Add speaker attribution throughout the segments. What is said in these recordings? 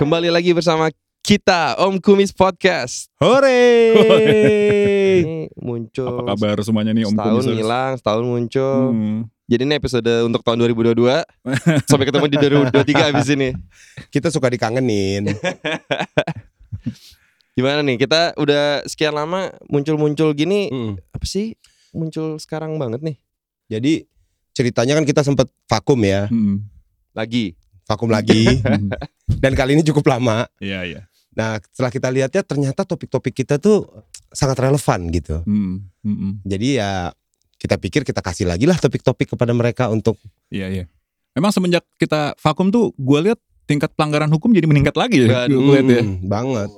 Speaker 1: Kembali lagi bersama kita Om Kumis Podcast.
Speaker 2: Hore.
Speaker 1: Ini muncul
Speaker 3: Apa kabar semuanya nih Om
Speaker 1: setahun
Speaker 3: Kumisers?
Speaker 1: hilang, setahun muncul.
Speaker 3: Hmm.
Speaker 1: Jadi ini episode untuk tahun 2022 Sampai ketemu di 2023 abis ini
Speaker 2: Kita suka dikangenin.
Speaker 1: Gimana nih, kita udah sekian lama muncul-muncul gini
Speaker 2: Mm.
Speaker 1: Apa sih muncul sekarang banget nih?
Speaker 2: Jadi ceritanya kan kita sempat vakum ya,
Speaker 3: Hmm.
Speaker 1: Lagi
Speaker 2: vakum lagi. Dan kali ini cukup lama.
Speaker 3: Iya iya.
Speaker 2: Nah setelah kita lihatnya ternyata topik-topik kita tuh sangat relevan gitu.
Speaker 3: Hmm. Hmm, hmm.
Speaker 2: Jadi ya kita pikir kita kasih lagi lah topik-topik kepada mereka untuk
Speaker 3: Iya iya. Memang semenjak kita vakum tuh gue lihat tingkat pelanggaran hukum jadi meningkat lagi ya. Gue lihat ya.
Speaker 2: Mm, banget.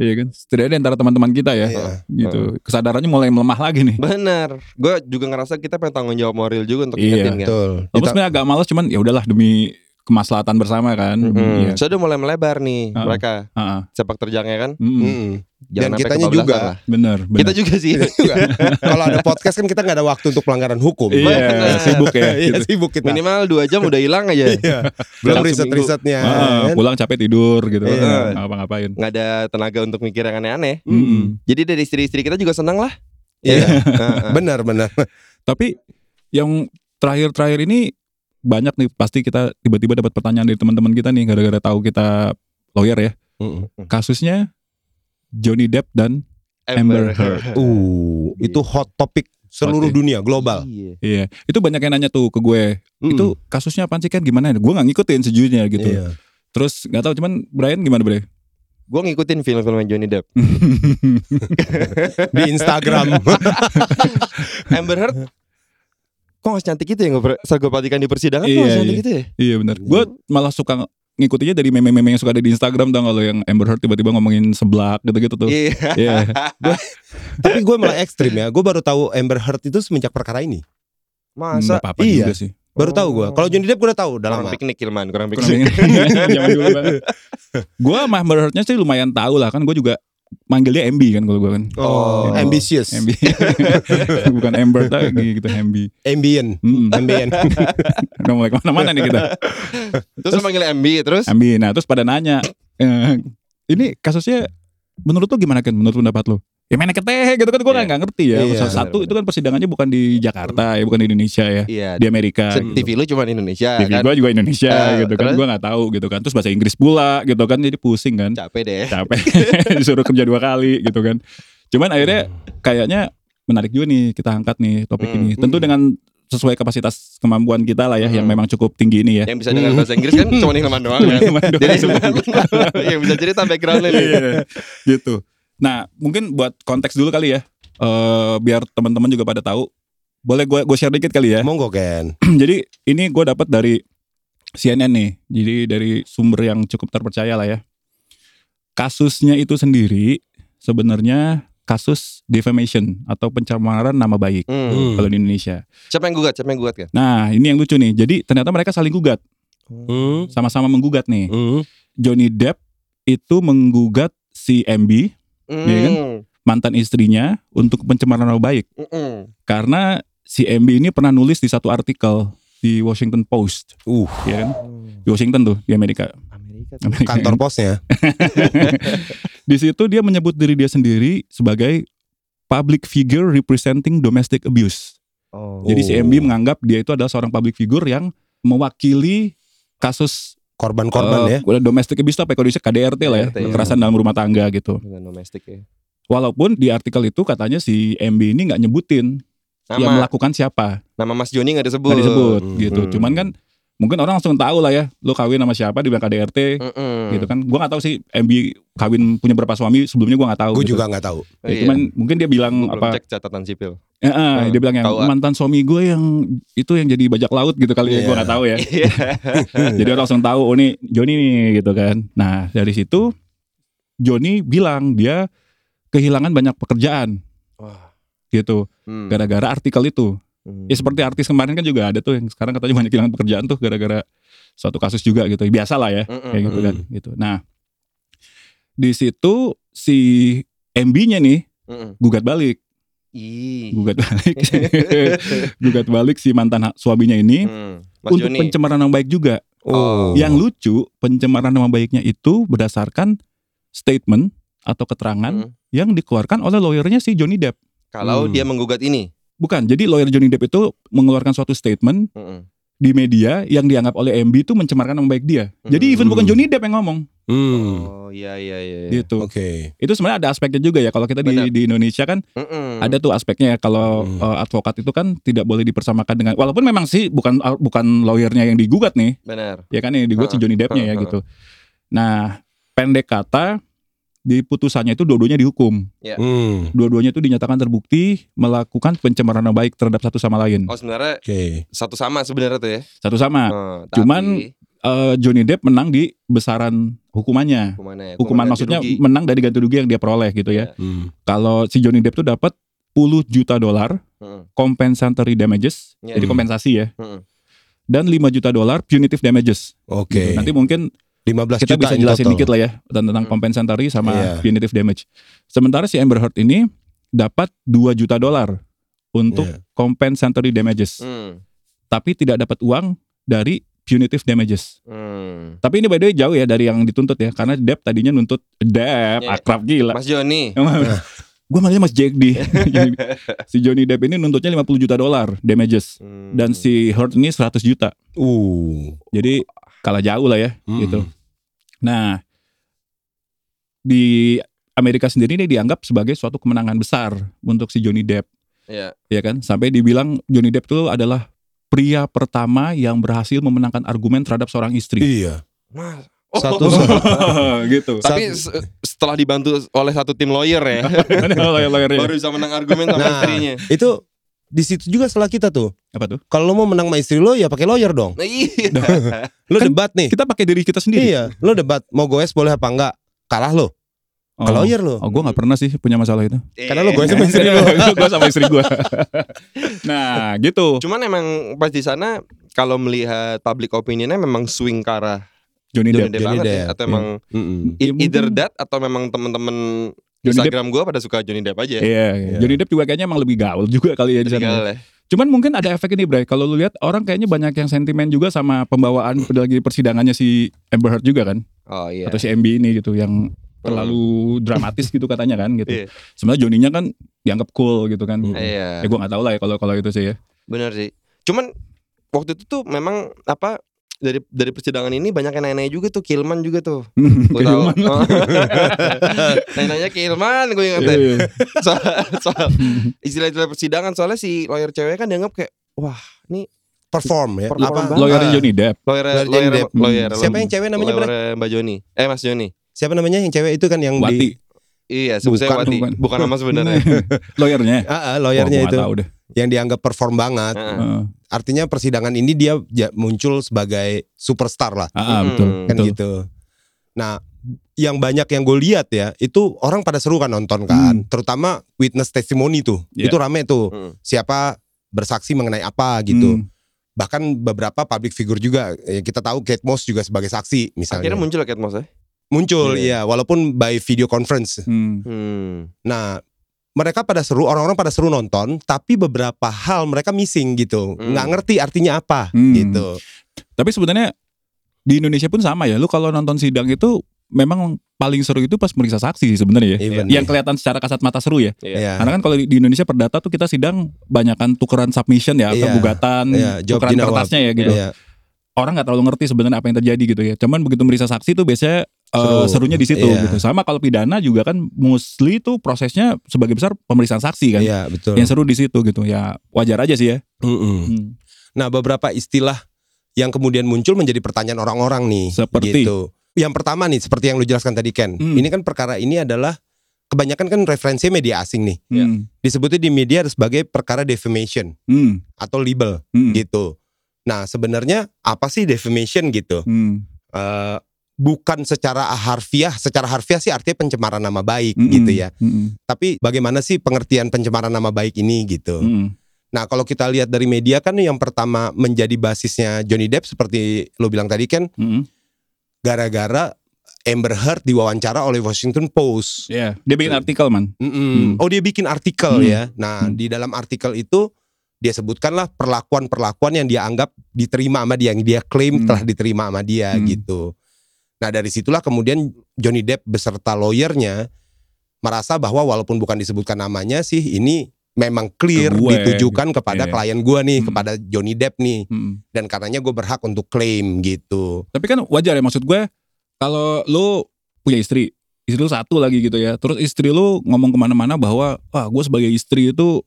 Speaker 3: Iya kan. Setidaknya antara teman-teman kita ya.
Speaker 2: Iya.
Speaker 3: Gitu. Kesadarannya mulai melemah lagi nih.
Speaker 1: Bener Gue juga ngerasa kita pengen tanggung jawab moral juga untuk
Speaker 3: Iya,
Speaker 1: ingetin kan
Speaker 2: Betul.
Speaker 3: Walaupun sebenarnya agak males cuman ya udahlah demi kemaslahatan bersama kan.
Speaker 1: Mm-mm.
Speaker 3: Iya.
Speaker 1: Saya udah mulai melebar nih
Speaker 3: Ah.
Speaker 1: mereka
Speaker 3: Ah, ah.
Speaker 1: sepak terjangnya kan.
Speaker 3: Mm, mm.
Speaker 2: Mm.
Speaker 1: Jangan
Speaker 2: Dan kitanya juga.
Speaker 1: lah.
Speaker 3: Bener, bener.
Speaker 1: Kita juga sih.
Speaker 2: juga. Kalau ada podcast kan kita nggak ada waktu untuk pelanggaran hukum.
Speaker 3: Iya, sibuk ya.
Speaker 2: Iya
Speaker 3: gitu.
Speaker 2: sibuk kita.
Speaker 1: Minimal dua jam udah hilang aja.
Speaker 2: Iya. Belum
Speaker 1: Dalam
Speaker 2: riset-risetnya.
Speaker 3: Ah,
Speaker 2: kan?
Speaker 3: pulang capek tidur gitu.
Speaker 2: Iya.
Speaker 3: Nggak ngapa-ngapain.
Speaker 1: Nggak ada tenaga untuk mikir yang aneh-aneh.
Speaker 3: Mm, mm.
Speaker 1: Jadi dari istri-istri kita juga senang lah.
Speaker 2: Iya.
Speaker 1: Heeh.
Speaker 2: Benar benar.
Speaker 3: Tapi yang terakhir-terakhir ini banyak nih pasti kita tiba-tiba dapat pertanyaan dari teman-teman kita nih gara-gara tahu kita lawyer ya.
Speaker 2: Mm.
Speaker 3: Kasusnya Johnny Depp dan Amber Heard.
Speaker 2: Uh, itu hot topic seluruh
Speaker 3: Oke.
Speaker 2: dunia global.
Speaker 1: Iya.
Speaker 3: Iya, itu banyak yang nanya tuh ke gue.
Speaker 2: Mm.
Speaker 3: Itu kasusnya apaan sih kan gimana? Gue nggak ngikutin sejujurnya gitu.
Speaker 2: Iya.
Speaker 3: Terus nggak tahu cuman Brian gimana Bre?
Speaker 1: Gue ngikutin film-film Johnny Depp.
Speaker 2: di Instagram.
Speaker 1: Amber Heard Kok gak cantik gitu ya Gue gue perhatikan di persidangan Kok
Speaker 3: Iya,
Speaker 1: gak cantik
Speaker 3: iya.
Speaker 1: gitu ya
Speaker 3: iya benar. Gue malah suka ngikutinnya dari meme-meme yang suka ada di Instagram tau kalau yang Amber Heard tiba-tiba ngomongin seblak gitu-gitu tuh.
Speaker 1: Iya
Speaker 3: Iya.
Speaker 2: Tapi gue malah ekstrim ya. Gue baru tahu Amber Heard itu semenjak perkara ini.
Speaker 1: Masa
Speaker 3: Nggak apa-apa
Speaker 2: Iya.
Speaker 3: juga sih.
Speaker 2: Baru tahu gue. Kalau Johnny Depp gue udah tahu udah
Speaker 1: Kurang
Speaker 2: lama.
Speaker 1: piknik Ilman Kurang
Speaker 3: Kurang
Speaker 1: piknik
Speaker 3: Zaman dulu banget. Gue sama Amber Heard-nya sih lumayan tahu lah kan gue juga manggilnya MB kan kalau gue kan.
Speaker 2: Oh,
Speaker 3: Iya.
Speaker 2: ambitious.
Speaker 3: MB. Bukan Amber lagi gitu MB.
Speaker 2: Ambient.
Speaker 3: Hmm.
Speaker 2: Ambient.
Speaker 3: Udah mulai ke mana-mana nih kita.
Speaker 1: Terus manggil MB Terus
Speaker 3: MB. Nah terus pada nanya. eh, ini kasusnya menurut lu gimana kan? Menurut pendapat lu? Ya mana keteh gitu kan gue
Speaker 1: Iya.
Speaker 3: nggak ngerti ya.
Speaker 2: Iya.
Speaker 3: Salah satu itu kan persidangannya bukan di Jakarta ya, bukan di Indonesia ya.
Speaker 1: Iya
Speaker 3: Di Amerika. Gitu.
Speaker 1: TV lu cuma Indonesia
Speaker 3: TV
Speaker 1: kan
Speaker 3: gue juga Indonesia
Speaker 1: Eh,
Speaker 3: gitu kan. Gue nggak tahu gitu kan. Terus bahasa Inggris pula gitu kan. Jadi pusing kan.
Speaker 1: Capek deh
Speaker 3: capek disuruh kerja dua kali gitu kan cuman akhirnya kayaknya menarik juga nih kita angkat nih topik
Speaker 1: Hmm.
Speaker 3: ini tentu dengan sesuai kapasitas kemampuan kita lah ya yang
Speaker 1: Hmm.
Speaker 3: memang cukup tinggi ini ya
Speaker 1: Yang bisa dengan bahasa Inggris kan cuma Ilman doang kan Jadi. Yang bisa cerita backgroundnya nih
Speaker 3: Iya, gitu nah mungkin buat konteks dulu kali ya Eh, biar teman-teman juga pada tahu boleh gue gue share dikit kali ya
Speaker 2: Monggo Ken.
Speaker 3: jadi ini gue dapat dari CNN nih jadi dari sumber yang cukup terpercaya lah ya kasusnya itu sendiri sebenarnya kasus defamation atau pencemaran nama baik
Speaker 1: Hmm.
Speaker 2: Hmm.
Speaker 3: kalau di Indonesia.
Speaker 1: Siapa yang gugat Siapa yang gugat kan
Speaker 3: Nah ini yang lucu nih. Jadi ternyata mereka saling gugat,
Speaker 2: Hmm.
Speaker 3: sama-sama menggugat nih.
Speaker 2: Hmm.
Speaker 3: Johnny Depp itu menggugat si MB Iya kan?
Speaker 1: Hmm.
Speaker 3: mantan istrinya untuk pencemaran nama baik
Speaker 1: Mm-mm.
Speaker 3: karena si MB ini pernah nulis di satu artikel di Washington Post,
Speaker 2: Uh,
Speaker 3: ya kan? Di Washington tuh di Amerika.
Speaker 1: Amerika tuh.
Speaker 3: Amerika
Speaker 2: kantor
Speaker 3: kan?
Speaker 2: posnya.
Speaker 3: Di situ dia menyebut diri dia sendiri sebagai public figure representing domestic abuse.
Speaker 1: Oh.
Speaker 3: Jadi si
Speaker 2: Oh.
Speaker 3: MB menganggap dia itu adalah seorang public figure yang mewakili kasus
Speaker 2: Korban-korban ya.
Speaker 3: eh, domestic abuse apa ya? Kalau KDRT lah ya,
Speaker 1: KDRT,
Speaker 3: kekerasan dalam rumah tangga gitu.
Speaker 1: Dengan domestik ya
Speaker 3: Walaupun di artikel itu katanya si MB ini nggak nyebutin yang
Speaker 1: Nama
Speaker 3: melakukan siapa,
Speaker 1: Nama Mas Joni gak disebut
Speaker 3: nggak disebut
Speaker 2: Hmm.
Speaker 3: gitu. Cuman kan mungkin orang langsung tahu lah ya, lo kawin sama siapa di bilang KDRT
Speaker 1: Mm-mm.
Speaker 3: gitu kan. Gua nggak tahu sih MB kawin punya berapa suami sebelumnya gua nggak tahu.
Speaker 2: Gue
Speaker 3: gitu.
Speaker 2: juga nggak tahu.
Speaker 3: Ya,
Speaker 1: Iya.
Speaker 3: cuman mungkin dia bilang
Speaker 1: Gua belum
Speaker 3: apa?
Speaker 1: cek catatan sipil
Speaker 3: eh,
Speaker 1: Hmm,
Speaker 3: dia bilang yang
Speaker 1: tahu,
Speaker 3: mantan suami gue yang itu yang jadi bajak laut gitu kali ya,
Speaker 2: Iya.
Speaker 3: gue nggak tahu ya.
Speaker 1: Iya
Speaker 3: Jadi orang langsung tahu oh nih Joni nih gitu kan. Nah dari situ Joni bilang dia kehilangan banyak pekerjaan
Speaker 1: Wah.
Speaker 3: gitu
Speaker 1: Hmm.
Speaker 3: gara-gara artikel itu.
Speaker 1: Hmm.
Speaker 3: Ya seperti artis kemarin kan juga ada tuh yang sekarang katanya banyak kehilangan pekerjaan tuh gara-gara suatu kasus juga gitu. Biasa lah ya
Speaker 1: Mm-mm.
Speaker 3: kayak gitu kan gitu. Nah di situ si MB-nya nih gugat balik,
Speaker 1: Ih.
Speaker 3: gugat balik, gugat balik si mantan suaminya ini
Speaker 1: Hmm. Mas
Speaker 3: untuk
Speaker 1: Joni
Speaker 3: pencemaran nama baik juga.
Speaker 2: Oh.
Speaker 3: Yang lucu, pencemaran nama baiknya itu berdasarkan statement atau keterangan
Speaker 1: Hmm.
Speaker 3: yang dikeluarkan oleh lawyernya si Johnny Depp.
Speaker 1: Kalau
Speaker 2: Hmm.
Speaker 1: dia menggugat ini.
Speaker 3: Bukan, jadi lawyer Johnny Depp itu mengeluarkan suatu statement
Speaker 1: Mm-mm.
Speaker 3: di media yang dianggap oleh MB itu mencemarkan nama baik dia. Jadi
Speaker 1: Hmm.
Speaker 3: even bukan Johnny Depp yang ngomong
Speaker 2: Hmm.
Speaker 1: Oh iya iya iya. iya.
Speaker 3: gitu.
Speaker 2: Oke.
Speaker 3: Itu sebenarnya ada aspeknya juga ya kalau kita di, di Indonesia kan
Speaker 1: Mm-mm.
Speaker 3: ada tuh aspeknya ya kalau
Speaker 2: Hmm.
Speaker 3: uh, advokat itu kan tidak boleh dipersamakan dengan walaupun memang sih bukan uh, bukan lawyernya yang digugat nih
Speaker 1: Benar.
Speaker 3: ya kan yang digugat si
Speaker 1: Ha,
Speaker 3: Johnny Deppnya ya
Speaker 1: ha.
Speaker 3: gitu. Nah pendek kata di putusannya itu dua-duanya dihukum,
Speaker 2: Hmm.
Speaker 3: dua-duanya itu dinyatakan terbukti melakukan pencemaran nama baik terhadap satu sama lain,
Speaker 1: Oh sebenarnya
Speaker 2: Oke.
Speaker 1: satu sama sebenarnya tuh ya.
Speaker 3: satu sama.
Speaker 1: Oh,
Speaker 3: cuman-
Speaker 1: tapi
Speaker 3: Eh, Johnny Depp menang di besaran hukumannya.
Speaker 1: hukumannya,
Speaker 3: Hukuman
Speaker 1: ganti
Speaker 3: maksudnya
Speaker 1: rugi.
Speaker 3: menang dari ganti rugi yang dia peroleh gitu ya.
Speaker 1: Iya.
Speaker 2: Hmm.
Speaker 3: Kalau si Johnny Depp tuh dapat 10 juta dolar
Speaker 1: Mm-mm.
Speaker 3: compensatory damages,
Speaker 1: Iya.
Speaker 3: jadi
Speaker 2: Hmm.
Speaker 3: kompensasi ya.
Speaker 1: Mm-mm.
Speaker 3: Dan 5 juta dolar punitive damages.
Speaker 2: Oke.
Speaker 3: Gitu. Nanti mungkin
Speaker 2: 15
Speaker 3: kita
Speaker 2: juta
Speaker 3: bisa
Speaker 2: in
Speaker 3: jelasin
Speaker 2: total.
Speaker 3: dikit lah ya tentang
Speaker 1: Hmm.
Speaker 3: compensatory sama
Speaker 2: Iya.
Speaker 3: punitive damage. Sementara si Amber Heard ini dapat 2 juta dolar untuk
Speaker 2: Iya.
Speaker 3: compensatory damages,
Speaker 1: Mm.
Speaker 3: tapi tidak dapat uang dari punitive damages.
Speaker 1: Mm.
Speaker 3: Tapi ini by the way jauh ya dari yang dituntut ya, karena Depp tadinya nuntut Depp
Speaker 1: Iya.
Speaker 3: akrab gila.
Speaker 1: Mas Joni.
Speaker 3: gue malah Mas Jack di si Johnny Depp ini nuntutnya 50 juta dolar damages
Speaker 1: Mm.
Speaker 3: dan si Heard ini 100 juta.
Speaker 2: Uh.
Speaker 3: Jadi kalah jauh lah ya
Speaker 2: Hmm.
Speaker 3: gitu. Nah, di Amerika sendiri ini dianggap sebagai suatu kemenangan besar untuk si Johnny Depp,
Speaker 1: Iya.
Speaker 3: ya kan? Sampai dibilang Johnny Depp itu adalah pria pertama yang berhasil memenangkan argumen terhadap seorang istri.
Speaker 2: Iya.
Speaker 1: Mas.
Speaker 2: Satu
Speaker 3: gitu.
Speaker 1: Tapi se- setelah dibantu oleh satu tim lawyer ya,
Speaker 3: Lawyer-lawyernya.
Speaker 1: baru bisa menang argumen sama
Speaker 2: Nah,
Speaker 1: istrinya.
Speaker 2: itu di situ juga salah kita tuh.
Speaker 3: Apa tuh?
Speaker 2: Kalau lo mau menang sama istri lo ya pakai lawyer dong.
Speaker 1: Nah, iya.
Speaker 2: Lo
Speaker 3: Kan
Speaker 2: debat nih.
Speaker 3: Kita pakai diri kita sendiri.
Speaker 2: Iya, lo debat mau goes boleh apa enggak? Kalah lo.
Speaker 3: Oh.
Speaker 2: Ke lawyer lo.
Speaker 3: Oh, gue gak pernah sih punya masalah itu.
Speaker 2: Karena lo goes sama istri lo.
Speaker 3: gue sama istri gue. nah, gitu.
Speaker 1: Cuman emang pas di sana kalau melihat public opinionnya memang swing ke arah
Speaker 3: Johnny
Speaker 1: Johnny
Speaker 3: Depp.
Speaker 1: Depp
Speaker 2: Johnny
Speaker 1: banget ya.
Speaker 2: Depp,
Speaker 1: Atau
Speaker 2: iya.
Speaker 1: emang
Speaker 3: Ya, mungkin-
Speaker 1: either that atau memang temen-temen
Speaker 3: Johnny.
Speaker 1: Instagram gue pada suka Johnny Depp aja.
Speaker 3: Iya, iya.
Speaker 2: Iya.
Speaker 3: Johnny Depp juga kayaknya emang lebih gaul juga kali ya di sana.
Speaker 1: Tinggal ya.
Speaker 3: Cuman mungkin ada efek ini, Bray. Kalau lu lihat orang kayaknya banyak yang sentimen juga sama pembawaan lagi persidangannya si Amber Heard juga kan,
Speaker 1: Oh iya.
Speaker 3: atau si MB ini gitu yang terlalu dramatis gitu katanya kan gitu.
Speaker 1: Iya.
Speaker 3: Sebenarnya Johnny-nya kan dianggap cool gitu kan.
Speaker 2: Hmm.
Speaker 3: Ya
Speaker 1: Iya.
Speaker 3: gue nggak tahu lah ya kalau kalau itu sih ya.
Speaker 1: Bener sih. Cuman waktu itu tuh memang apa dari dari persidangan ini banyak yang nanya juga tuh Kilman juga tuh. Gue tahu.
Speaker 3: Kilman.
Speaker 1: Nanya ke Kilman gue ingat deh.
Speaker 3: iya.
Speaker 1: Soal, soal istilah-istilah persidangan soalnya si lawyer cewek kan dianggap kayak wah ini
Speaker 2: Perform ya.
Speaker 1: Perform
Speaker 2: Apa?
Speaker 1: banget.
Speaker 3: Lawyer Johnny Depp.
Speaker 1: lawyer
Speaker 2: Lawyer
Speaker 1: lawyer,
Speaker 2: Depp.
Speaker 1: lawyer,
Speaker 2: Siapa yang cewek namanya,
Speaker 1: lawyer Mbak Joni. Eh Mas Joni.
Speaker 2: Siapa namanya yang cewek itu kan yang
Speaker 3: Wati.
Speaker 2: di
Speaker 1: Iya, saya
Speaker 3: Bukan,
Speaker 1: Wati.
Speaker 3: bukan.
Speaker 1: Bukan nama sebenarnya.
Speaker 3: Lawyernya.
Speaker 2: Ah, ah, lawyernya
Speaker 3: gua
Speaker 2: itu
Speaker 3: nggak tahu deh.
Speaker 2: yang dianggap perform banget.
Speaker 1: Heeh.
Speaker 3: Heeh.
Speaker 2: Artinya persidangan ini dia muncul sebagai superstar lah,
Speaker 3: Ah, ah,
Speaker 1: Hmm.
Speaker 3: betul.
Speaker 2: kan
Speaker 3: betul.
Speaker 2: gitu. Nah, yang banyak yang gue lihat ya, itu orang pada seru kan nonton kan, terutama witness testimony tuh,
Speaker 3: Iya.
Speaker 2: itu rame tuh.
Speaker 1: Hmm.
Speaker 2: Siapa bersaksi mengenai apa gitu.
Speaker 3: Hmm.
Speaker 2: Bahkan beberapa public figure juga, yang kita tahu Kate Moss juga sebagai saksi misalnya.
Speaker 1: Akhirnya muncul Kate Moss ya.
Speaker 2: Muncul,
Speaker 1: Iya.
Speaker 2: iya, walaupun by video conference.
Speaker 3: Hmm.
Speaker 1: Hmm.
Speaker 2: Nah, mereka pada seru, orang-orang pada seru nonton, tapi beberapa hal mereka missing gitu,
Speaker 1: Hmm.
Speaker 2: nggak ngerti artinya apa
Speaker 3: Hmm.
Speaker 2: gitu.
Speaker 3: Tapi sebenarnya di Indonesia pun sama ya. Lu kalau nonton sidang itu memang paling seru itu pas meriksa saksi sih sebenarnya ya.
Speaker 2: Even
Speaker 3: Yang kelihatan secara kasat mata seru ya.
Speaker 2: Iya.
Speaker 3: Karena kan kalau di Indonesia perdata tuh kita sidang banyakan tukeran submission ya atau
Speaker 2: Iya.
Speaker 3: gugatan,
Speaker 2: Iya, jawab
Speaker 3: tukeran kertasnya ya gitu.
Speaker 2: Iya.
Speaker 3: Orang nggak terlalu ngerti sebenarnya apa yang terjadi gitu ya. Cuman begitu meriksa saksi tuh biasanya eh,
Speaker 2: Seru.
Speaker 3: serunya di situ
Speaker 2: Iya.
Speaker 3: gitu. Sama kalau pidana juga kan mostly tuh prosesnya sebagai besar pemeriksaan saksi kan.
Speaker 2: Iya, betul.
Speaker 3: Yang seru di situ gitu. Ya wajar aja sih ya.
Speaker 2: Mm-mm.
Speaker 3: Hmm.
Speaker 2: Nah, beberapa istilah yang kemudian muncul menjadi pertanyaan orang-orang nih.
Speaker 3: Seperti?
Speaker 2: gitu. Yang pertama nih, seperti yang lu jelaskan tadi Ken.
Speaker 3: Hmm.
Speaker 2: Ini kan perkara ini adalah kebanyakan kan referensi media asing nih.
Speaker 3: Hmm.
Speaker 2: Disebutnya di media sebagai perkara defamation
Speaker 3: Hmm.
Speaker 2: atau libel
Speaker 3: Hmm.
Speaker 2: gitu. Nah, sebenarnya apa sih defamation gitu?
Speaker 3: Hmm.
Speaker 2: Eh, bukan secara harfiah, secara harfiah sih artinya pencemaran nama baik
Speaker 3: Hmm.
Speaker 2: gitu ya.
Speaker 3: Hmm.
Speaker 2: Tapi bagaimana sih pengertian pencemaran nama baik ini gitu?
Speaker 3: Hmm.
Speaker 2: Nah, kalau kita lihat dari media kan yang pertama menjadi basisnya Johnny Depp seperti lo bilang tadi kan
Speaker 3: Hmm.
Speaker 2: gara-gara Amber Heard diwawancara oleh Washington Post.
Speaker 3: Ya, dia bikin artikel man.
Speaker 2: Mm-mm. Oh, dia bikin artikel
Speaker 3: Hmm.
Speaker 2: ya. Nah,
Speaker 3: Hmm.
Speaker 2: di dalam artikel itu dia sebutkanlah perlakuan-perlakuan yang dia anggap diterima sama dia, yang dia klaim
Speaker 3: Hmm.
Speaker 2: telah diterima sama dia
Speaker 3: Hmm.
Speaker 2: gitu. Nah dari situlah kemudian Johnny Depp beserta lawyernya merasa bahwa walaupun bukan disebutkan namanya sih ini memang clear
Speaker 3: gue,
Speaker 2: ditujukan kepada
Speaker 3: Iya.
Speaker 2: klien gua nih,
Speaker 3: Hmm.
Speaker 2: kepada Johnny Depp nih,
Speaker 3: Mm.
Speaker 2: dan karenanya gue berhak untuk klaim gitu.
Speaker 3: Tapi kan wajar ya maksud gue kalau lu punya istri, istri lu satu lagi gitu ya. Terus istri lu ngomong ke mana-mana bahwa wah gue sebagai istri itu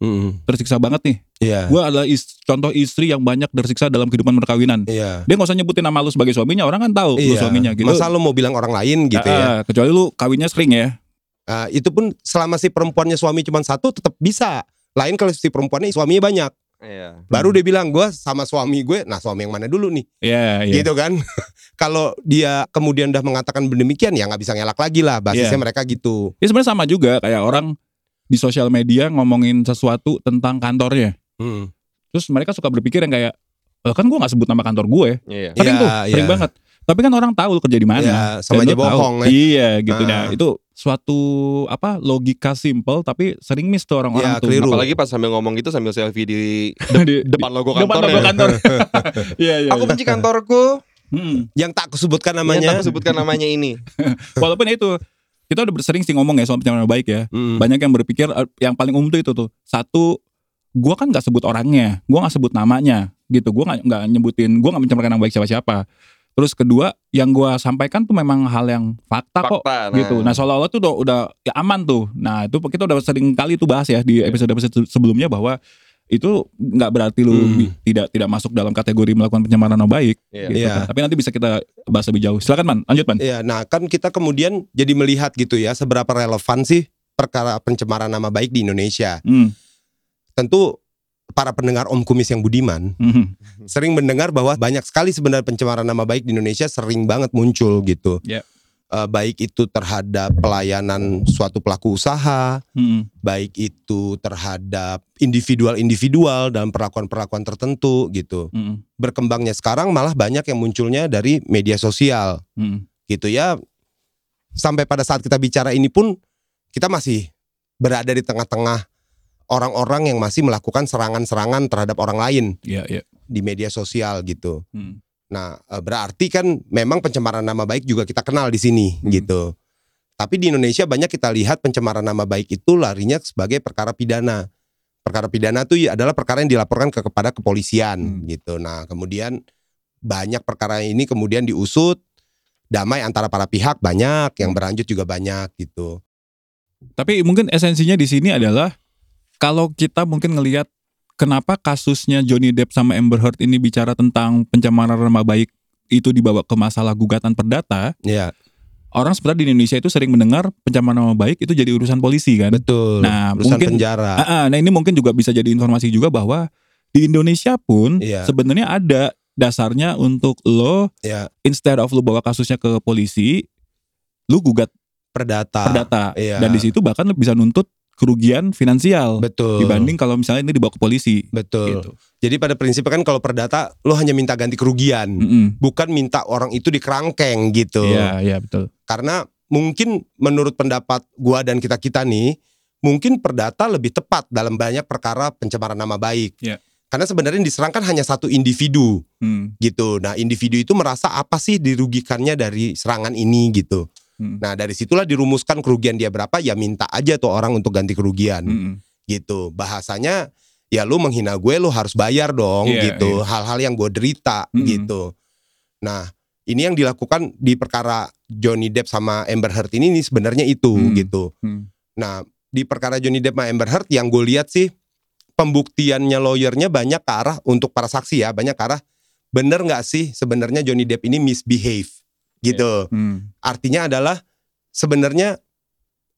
Speaker 3: tersiksa banget nih.
Speaker 2: Iya.
Speaker 3: Gue adalah is- contoh istri yang banyak tersiksa dalam kehidupan perkawinan.
Speaker 2: Iya.
Speaker 3: Dia nggak usah nyebutin nama lu sebagai suaminya, orang kan tahu lu
Speaker 2: Iya.
Speaker 3: suaminya gitu.
Speaker 2: Masa lo mau bilang orang lain gitu ya?
Speaker 3: ah, Kecuali lu kawinnya sering ya.
Speaker 2: Ah, itu pun selama si perempuannya suami cuma satu tetap bisa. Lain kalau si perempuannya suaminya banyak.
Speaker 1: Iya.
Speaker 2: Baru dia bilang gue sama suami gue, nah suami yang mana dulu nih?
Speaker 3: Iya, iya.
Speaker 2: Gitu kan? kalau dia kemudian udah mengatakan demikian ya nggak bisa ngelak lagi lah. Basisnya
Speaker 3: Iya.
Speaker 2: mereka gitu.
Speaker 3: Ya sebenarnya sama juga kayak orang di sosial media ngomongin sesuatu tentang kantornya.
Speaker 2: Hmm.
Speaker 3: Terus mereka suka berpikir yang kayak, "Lah kan gue nggak sebut nama kantor gue.
Speaker 1: Iya.
Speaker 3: Sering
Speaker 2: Iya,
Speaker 3: tuh,
Speaker 2: iya.
Speaker 3: sering banget. Tapi kan orang tahu kerja di mana.
Speaker 2: Ya, sama aja
Speaker 3: lu tahu.
Speaker 2: bohong ya.
Speaker 3: Iya gitu
Speaker 2: Ah.
Speaker 3: nah. Itu suatu apa logika simple tapi sering miss tuh orang-orang
Speaker 2: Iya,
Speaker 3: tuh.
Speaker 2: keliru.
Speaker 1: Apalagi pas sambil ngomong gitu sambil selfie di
Speaker 3: di,
Speaker 1: depan logo
Speaker 3: depan
Speaker 1: kantor.
Speaker 3: logo kantor. Iya iya.
Speaker 1: Aku
Speaker 3: iya.
Speaker 1: benci kantorku.
Speaker 3: Hmm.
Speaker 2: Yang tak aku sebutkan
Speaker 1: Namanya
Speaker 2: namanya.
Speaker 1: aku sebutkan namanya ini.
Speaker 3: Walaupun itu kita udah sering sih ngomong ya soal pencemaran nama baik ya.
Speaker 2: Hmm.
Speaker 3: Banyak yang berpikir eh, yang paling umum tuh itu tuh. Satu, gua kan nggak sebut orangnya, gua nggak sebut namanya gitu. Gua nggak nggak nyebutin, gua nggak mencemarkan nama baik siapa-siapa. Terus kedua, yang gua sampaikan tuh memang hal yang fakta, kok
Speaker 1: Fakta.
Speaker 3: gitu. Nah seolah-olah tuh udah, udah ya aman tuh. Nah itu kita udah sering kali tuh bahas ya di episode-episode sebelumnya bahwa itu nggak berarti lu
Speaker 2: Hmm.
Speaker 3: tidak tidak masuk dalam kategori melakukan pencemaran nama baik.
Speaker 1: Iya.
Speaker 3: Gitu
Speaker 2: Iya.
Speaker 3: kan. Tapi nanti bisa kita bahas lebih jauh. Silakan man, lanjut man.
Speaker 2: Iya, nah kan kita kemudian jadi melihat gitu ya seberapa relevan sih perkara pencemaran nama baik di Indonesia.
Speaker 3: Hmm.
Speaker 2: Tentu para pendengar Om Kumis yang budiman
Speaker 3: Hmm.
Speaker 2: sering mendengar bahwa banyak sekali sebenarnya pencemaran nama baik di Indonesia sering banget muncul gitu.
Speaker 3: Ya.
Speaker 2: Eh, baik itu terhadap pelayanan suatu pelaku usaha,
Speaker 3: Hmm.
Speaker 2: baik itu terhadap individual-individual dalam perlakuan-perlakuan tertentu gitu.
Speaker 3: Hmm.
Speaker 2: Berkembangnya sekarang malah banyak yang munculnya dari media sosial
Speaker 3: Hmm.
Speaker 2: gitu ya. Sampai pada saat kita bicara ini pun kita masih berada di tengah-tengah orang-orang yang masih melakukan serangan-serangan terhadap orang lain
Speaker 3: Iya, iya.
Speaker 2: di media sosial gitu.
Speaker 3: Hmm.
Speaker 2: Nah, eh, berarti kan memang pencemaran nama baik juga kita kenal di sini
Speaker 3: Hmm.
Speaker 2: gitu. Tapi di Indonesia banyak kita lihat pencemaran nama baik itu larinya sebagai perkara pidana. Perkara pidana itu adalah perkara yang dilaporkan ke kepada kepolisian
Speaker 3: Hmm.
Speaker 2: gitu. Nah, kemudian banyak perkara ini kemudian diusut damai antara para pihak banyak, yang berlanjut juga banyak gitu.
Speaker 3: Tapi mungkin esensinya di sini adalah kalau kita mungkin ngelihat kenapa kasusnya Johnny Depp sama Amber Heard ini bicara tentang pencemaran nama baik itu dibawa ke masalah gugatan perdata,
Speaker 2: Ya,
Speaker 3: orang sebenarnya di Indonesia itu sering mendengar pencemaran nama baik itu jadi urusan polisi kan.
Speaker 2: betul.
Speaker 3: Nah,
Speaker 2: urusan
Speaker 3: mungkin-
Speaker 2: penjara.
Speaker 3: Ah, ah, nah ini mungkin juga bisa jadi informasi juga bahwa di Indonesia pun
Speaker 2: Iya.
Speaker 3: sebenarnya ada dasarnya untuk lo
Speaker 2: Ya,
Speaker 3: instead of lo bawa kasusnya ke polisi, lu gugat
Speaker 2: perdata.
Speaker 3: perdata
Speaker 2: Iya.
Speaker 3: dan di situ bahkan lo bisa nuntut kerugian finansial
Speaker 2: Betul.
Speaker 3: dibanding kalau misalnya ini dibawa ke polisi
Speaker 2: betul.
Speaker 3: gitu.
Speaker 2: Jadi pada prinsipnya kan kalau perdata lo hanya minta ganti kerugian.
Speaker 3: Mm-mm.
Speaker 2: bukan minta orang itu dikerangkeng gitu.
Speaker 3: Iya, iya betul.
Speaker 2: Karena mungkin menurut pendapat gua dan kita-kita nih, mungkin perdata lebih tepat dalam banyak perkara pencemaran nama baik.
Speaker 3: Iya.
Speaker 2: Karena sebenarnya yang diserangkan hanya satu individu
Speaker 3: Hmm.
Speaker 2: gitu. Nah, individu itu merasa apa sih dirugikannya dari serangan ini gitu.
Speaker 3: Hmm.
Speaker 2: Nah, dari situlah dirumuskan kerugian dia berapa, ya minta aja tuh orang untuk ganti kerugian
Speaker 3: Mm-mm.
Speaker 2: gitu. Bahasanya ya lu menghina gue lu harus bayar dong
Speaker 3: Iya,
Speaker 2: gitu. Hal-hal yang gue derita
Speaker 3: Mm-mm.
Speaker 2: gitu. Nah, ini yang dilakukan di perkara Johnny Depp sama Amber Heard ini nih sebenarnya itu
Speaker 3: Hmm.
Speaker 2: gitu.
Speaker 3: Hmm.
Speaker 2: Nah, di perkara Johnny Depp sama Amber Heard yang gue lihat sih pembuktiannya lawyernya banyak ke arah untuk para saksi ya, banyak ke arah bener nggak sih sebenarnya Johnny Depp ini misbehave gitu.
Speaker 3: Hmm.
Speaker 2: Artinya adalah sebenarnya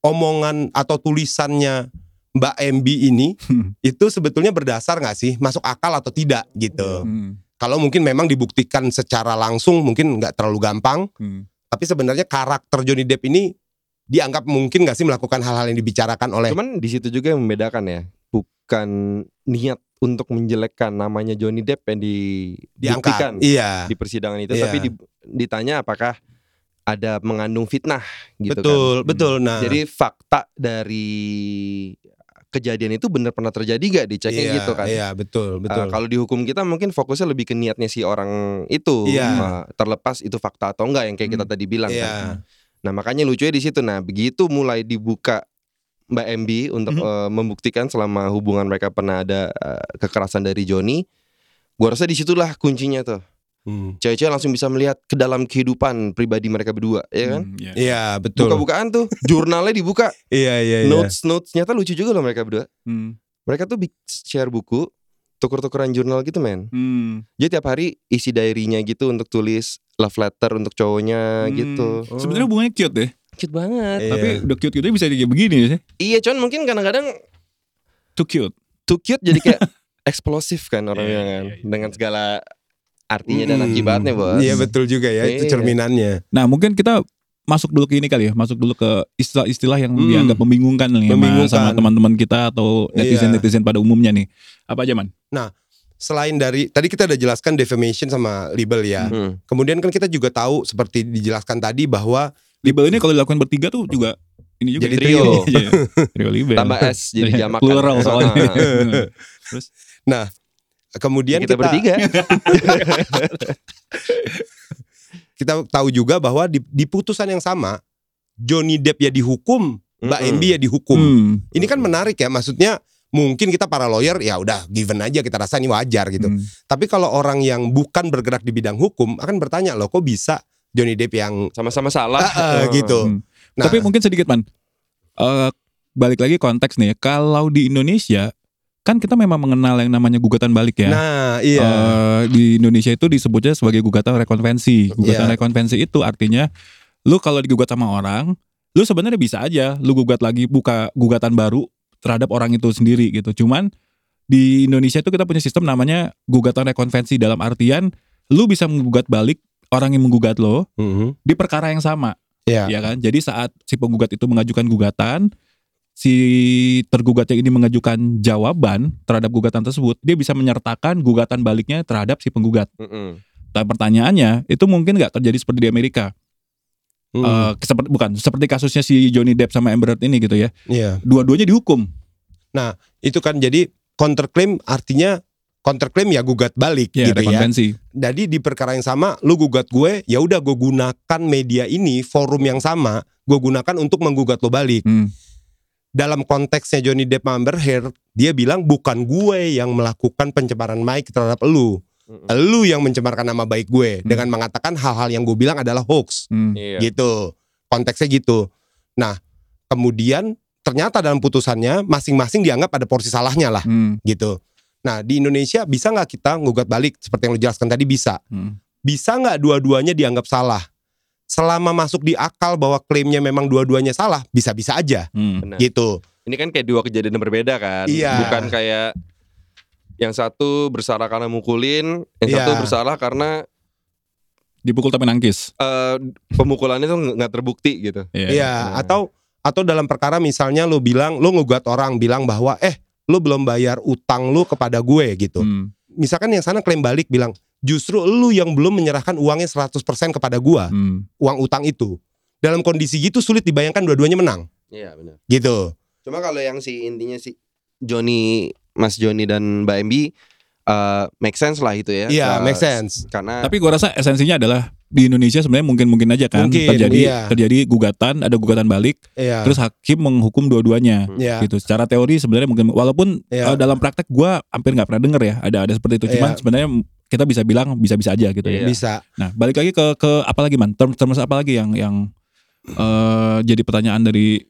Speaker 2: omongan atau tulisannya Mbak MB ini
Speaker 3: Hmm.
Speaker 2: itu sebetulnya berdasar nggak sih masuk akal atau tidak gitu.
Speaker 3: Hmm.
Speaker 2: Kalau mungkin memang dibuktikan secara langsung mungkin nggak terlalu gampang,
Speaker 3: Hmm.
Speaker 2: tapi sebenarnya karakter Johnny Depp ini dianggap mungkin nggak sih melakukan hal-hal yang dibicarakan oleh
Speaker 1: Cuman di situ juga yang membedakan ya, bukan niat untuk menjelekkan namanya Johnny Depp yang dibuktikan
Speaker 2: diangkat. Iya.
Speaker 1: di persidangan itu,
Speaker 2: Iya.
Speaker 1: tapi di- ditanya apakah ada mengandung fitnah gitu
Speaker 2: betul,
Speaker 1: kan.
Speaker 2: betul. Nah,
Speaker 1: Jadi fakta dari kejadian itu benar pernah terjadi gak diceknya
Speaker 2: Iya,
Speaker 1: gitu kan.
Speaker 2: Iya, betul,
Speaker 1: Uh,
Speaker 2: betul.
Speaker 1: kalau di hukum kita mungkin fokusnya lebih ke niatnya si orang itu,
Speaker 2: Iya.
Speaker 1: Uh, terlepas itu fakta atau enggak yang kayak kita
Speaker 3: Hmm.
Speaker 1: tadi bilang
Speaker 2: Iya.
Speaker 1: kan. Nah makanya lucunya di situ. Nah begitu mulai dibuka Mbak MB untuk
Speaker 3: Mhm.
Speaker 1: uh, membuktikan selama hubungan mereka pernah ada uh, kekerasan dari Joni, gua rasa di situlah kuncinya tuh.
Speaker 2: Hmm.
Speaker 1: Cewek-cewek langsung bisa melihat ke dalam kehidupan pribadi mereka berdua, ya kan?
Speaker 3: Hmm, iya.
Speaker 2: Iya, betul.
Speaker 1: Buka-bukaan tuh, jurnalnya dibuka,
Speaker 2: Iya, iya, iya.
Speaker 1: notes notes nyata lucu juga loh mereka berdua.
Speaker 3: Hmm.
Speaker 1: Mereka tuh share buku, tuker-tukeran jurnal gitu men.
Speaker 3: Hmm.
Speaker 1: Jadi tiap hari isi diary-nya gitu untuk tulis love letter untuk cowoknya
Speaker 3: Hmm.
Speaker 1: gitu.
Speaker 2: Oh.
Speaker 3: Sebenarnya hubungannya cute deh.
Speaker 1: Cute banget.
Speaker 2: Iya.
Speaker 3: Tapi udah cute cute bisa kayak begini sih.
Speaker 1: Iya, cuman mungkin kadang-kadang
Speaker 3: Too cute.
Speaker 1: too cute jadi kayak eksplosif kan orangnya
Speaker 3: Iya,
Speaker 1: kan.
Speaker 3: iya, iya.
Speaker 1: Dengan segala artinya dan
Speaker 2: Hmm.
Speaker 1: akibatnya, Bos.
Speaker 2: Iya, betul juga ya, itu
Speaker 1: Iya.
Speaker 2: cerminannya.
Speaker 3: Nah mungkin kita masuk dulu ke ini kali ya, masuk dulu ke istilah-istilah yang
Speaker 2: Hmm.
Speaker 3: dianggap membingungkan nih sama-
Speaker 2: Membingungkan.
Speaker 3: sama teman-teman kita atau
Speaker 2: Iya.
Speaker 3: netizen-netizen pada umumnya nih. Apa aja man?
Speaker 2: Selain dari tadi kita udah jelaskan defamation sama libel ya.
Speaker 1: Hmm.
Speaker 2: Kemudian kan kita juga tahu seperti dijelaskan tadi bahwa
Speaker 3: Libel ini kalau dilakukan bertiga tuh juga ini juga
Speaker 1: Jadi trio.
Speaker 3: Iya, trio libel.
Speaker 1: Tambah S jadi
Speaker 3: Iya,
Speaker 1: jamakan.
Speaker 3: Plural soalnya. Terus
Speaker 2: kemudian
Speaker 1: kita,
Speaker 2: kita
Speaker 1: bertiga.
Speaker 2: kita tahu juga bahwa di, di putusan yang sama Johnny Depp ya dihukum, Mbak
Speaker 1: Mm-mm.
Speaker 2: MB ya dihukum.
Speaker 3: hmm.
Speaker 2: Ini kan menarik ya, maksudnya mungkin kita para lawyer ya udah given aja kita rasa ini wajar gitu.
Speaker 3: Hmm.
Speaker 2: Tapi kalau orang yang bukan bergerak di bidang hukum akan bertanya loh kok bisa Johnny Depp yang
Speaker 1: Sama-sama salah.
Speaker 2: Ah, ah, gitu.
Speaker 3: Hmm.
Speaker 2: Nah,
Speaker 3: Tapi mungkin sedikit man. Eh, balik lagi konteks nih. Kalau di Indonesia kan kita memang mengenal yang namanya gugatan balik ya.
Speaker 2: Nah, iya.
Speaker 3: Eh, di Indonesia itu disebutnya sebagai gugatan rekonvensi. Gugatan
Speaker 2: Iya.
Speaker 3: rekonvensi itu artinya lu kalau digugat sama orang, lu sebenarnya bisa aja lu gugat lagi buka gugatan baru terhadap orang itu sendiri gitu. Cuman di Indonesia itu kita punya sistem namanya gugatan rekonvensi dalam artian lu bisa menggugat balik orang yang menggugat lo
Speaker 2: Mhm.
Speaker 3: di perkara yang sama
Speaker 2: Iya.
Speaker 3: ya kan? Jadi saat si penggugat itu mengajukan gugatan, si tergugat yang ini mengajukan jawaban terhadap gugatan tersebut, dia bisa menyertakan gugatan baliknya terhadap si penggugat.
Speaker 1: Mm-mm.
Speaker 3: Dan pertanyaannya, itu mungkin nggak terjadi seperti di Amerika.
Speaker 2: Hmm,
Speaker 3: Eh, seperti bukan seperti kasusnya si Johnny Depp sama Amber Heard ini gitu ya.
Speaker 2: Iya.
Speaker 3: Dua-duanya dihukum.
Speaker 2: Itu kan jadi counterclaim artinya counterclaim ya gugat balik
Speaker 3: Ya,
Speaker 2: gitu ya. Jadi di perkara yang sama lu gugat gue, ya udah gue gunakan media ini, forum yang sama, gue gunakan untuk menggugat lo balik.
Speaker 3: Hmm.
Speaker 2: Dalam konteksnya Johnny Depp sama Amber Heard, dia bilang bukan gue yang melakukan pencemaran baik terhadap lu. Lu yang mencemarkan nama baik gue
Speaker 3: Hmm.
Speaker 2: dengan mengatakan hal-hal yang gue bilang adalah hoax.
Speaker 3: Hmm.
Speaker 1: Iya.
Speaker 2: gitu konteksnya gitu nah kemudian ternyata dalam putusannya masing-masing dianggap ada porsi salahnya lah
Speaker 3: Hmm.
Speaker 2: gitu nah di Indonesia bisa nggak kita ngugat balik seperti yang lu jelaskan tadi bisa
Speaker 3: Hmm.
Speaker 2: bisa nggak dua-duanya dianggap salah selama masuk di akal bahwa klaimnya memang dua-duanya salah bisa-bisa aja
Speaker 3: Hmm.
Speaker 1: Benar.
Speaker 2: gitu
Speaker 1: Ini kan kayak dua kejadian yang berbeda kan.
Speaker 2: Iya.
Speaker 1: Bukan kayak yang satu bersalah karena mukulin, yang
Speaker 2: Iya.
Speaker 1: satu bersalah karena
Speaker 3: Dipukul tapi nangkis.
Speaker 1: eh, pemukulannya tuh nggak terbukti gitu.
Speaker 3: Iya.
Speaker 2: Iya,
Speaker 1: Nah.
Speaker 2: atau atau dalam perkara misalnya lu bilang lu ngugat orang bilang bahwa eh lu belum bayar utang lu kepada gue gitu
Speaker 3: Hmm.
Speaker 2: misalkan yang sana klaim balik bilang justru lu yang belum menyerahkan uangnya 100% kepada gua
Speaker 3: Hmm.
Speaker 2: uang utang itu dalam kondisi gitu sulit dibayangkan dua-duanya menang
Speaker 1: Iya benar.
Speaker 2: gitu
Speaker 1: Cuma kalau yang si intinya si Joni, Mas Joni dan Mbak MB eh make sense lah itu ya.
Speaker 2: iya
Speaker 1: Eh,
Speaker 2: make sense
Speaker 1: Karena
Speaker 3: Tapi gua rasa esensinya adalah di Indonesia sebenarnya mungkin-mungkin aja kan
Speaker 2: Mungkin,
Speaker 3: terjadi
Speaker 2: iya.
Speaker 3: terjadi gugatan, ada gugatan balik,
Speaker 2: iya
Speaker 3: terus hakim menghukum dua-duanya.
Speaker 2: iya
Speaker 3: gitu. Secara teori sebenarnya mungkin walaupun
Speaker 2: Iya.
Speaker 3: eh, dalam praktek gua hampir nggak pernah denger ya ada ada seperti itu. Cuman
Speaker 2: Iya.
Speaker 3: sebenarnya kita bisa bilang bisa-bisa aja gitu ya.
Speaker 1: Iya.
Speaker 2: bisa
Speaker 3: Nah, balik lagi ke ke apa lagi man? Term terms apa lagi yang yang eh, jadi pertanyaan dari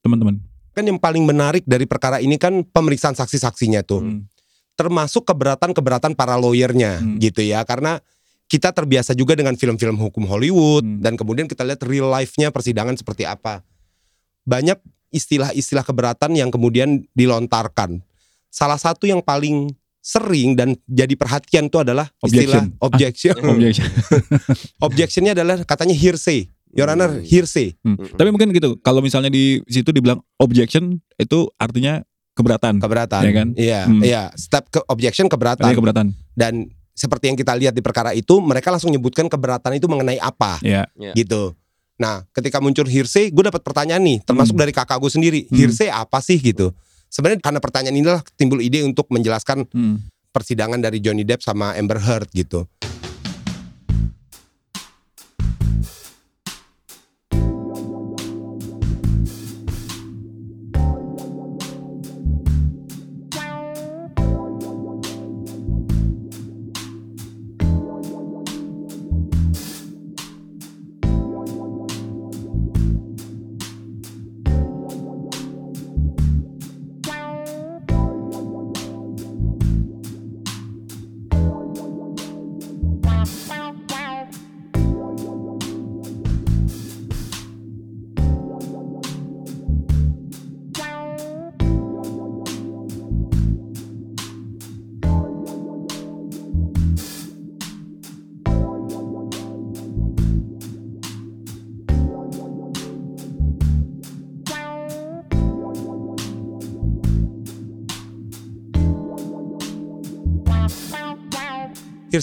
Speaker 3: teman-teman?
Speaker 2: kan yang paling menarik dari perkara ini kan pemeriksaan saksi-saksinya tuh
Speaker 3: Hmm.
Speaker 2: termasuk keberatan-keberatan para lawyernya
Speaker 3: Hmm.
Speaker 2: gitu ya karena kita terbiasa juga dengan film-film hukum Hollywood
Speaker 3: Hmm.
Speaker 2: dan kemudian kita lihat real life-nya persidangan seperti apa. Banyak istilah-istilah keberatan yang kemudian dilontarkan. Salah satu yang paling sering dan jadi perhatian itu adalah istilah objection.
Speaker 3: Objection.
Speaker 2: Objectionnya adalah katanya hearsay. Your Honor,
Speaker 1: Hmm.
Speaker 2: hearsay.
Speaker 3: Hmm. Tapi mungkin gitu. Kalau misalnya di situ dibilang objection itu artinya keberatan.
Speaker 2: Keberatan.
Speaker 3: Iya kan?
Speaker 2: Iya,
Speaker 3: Hmm.
Speaker 2: iya. Step ke objection keberatan.
Speaker 3: Artinya keberatan.
Speaker 2: Dan seperti yang kita lihat di perkara itu, mereka langsung menyebutkan keberatan itu mengenai apa.
Speaker 3: Ya.
Speaker 2: gitu. Nah, ketika muncul hearsay, gue dapat pertanyaan nih, termasuk
Speaker 3: Hmm.
Speaker 2: dari kakak gue sendiri.
Speaker 3: Hmm.
Speaker 2: Hearsay apa sih gitu? sebenarnya karena pertanyaan inilah timbul ide untuk menjelaskan
Speaker 3: Hmm.
Speaker 2: persidangan dari Johnny Depp sama Amber Heard gitu.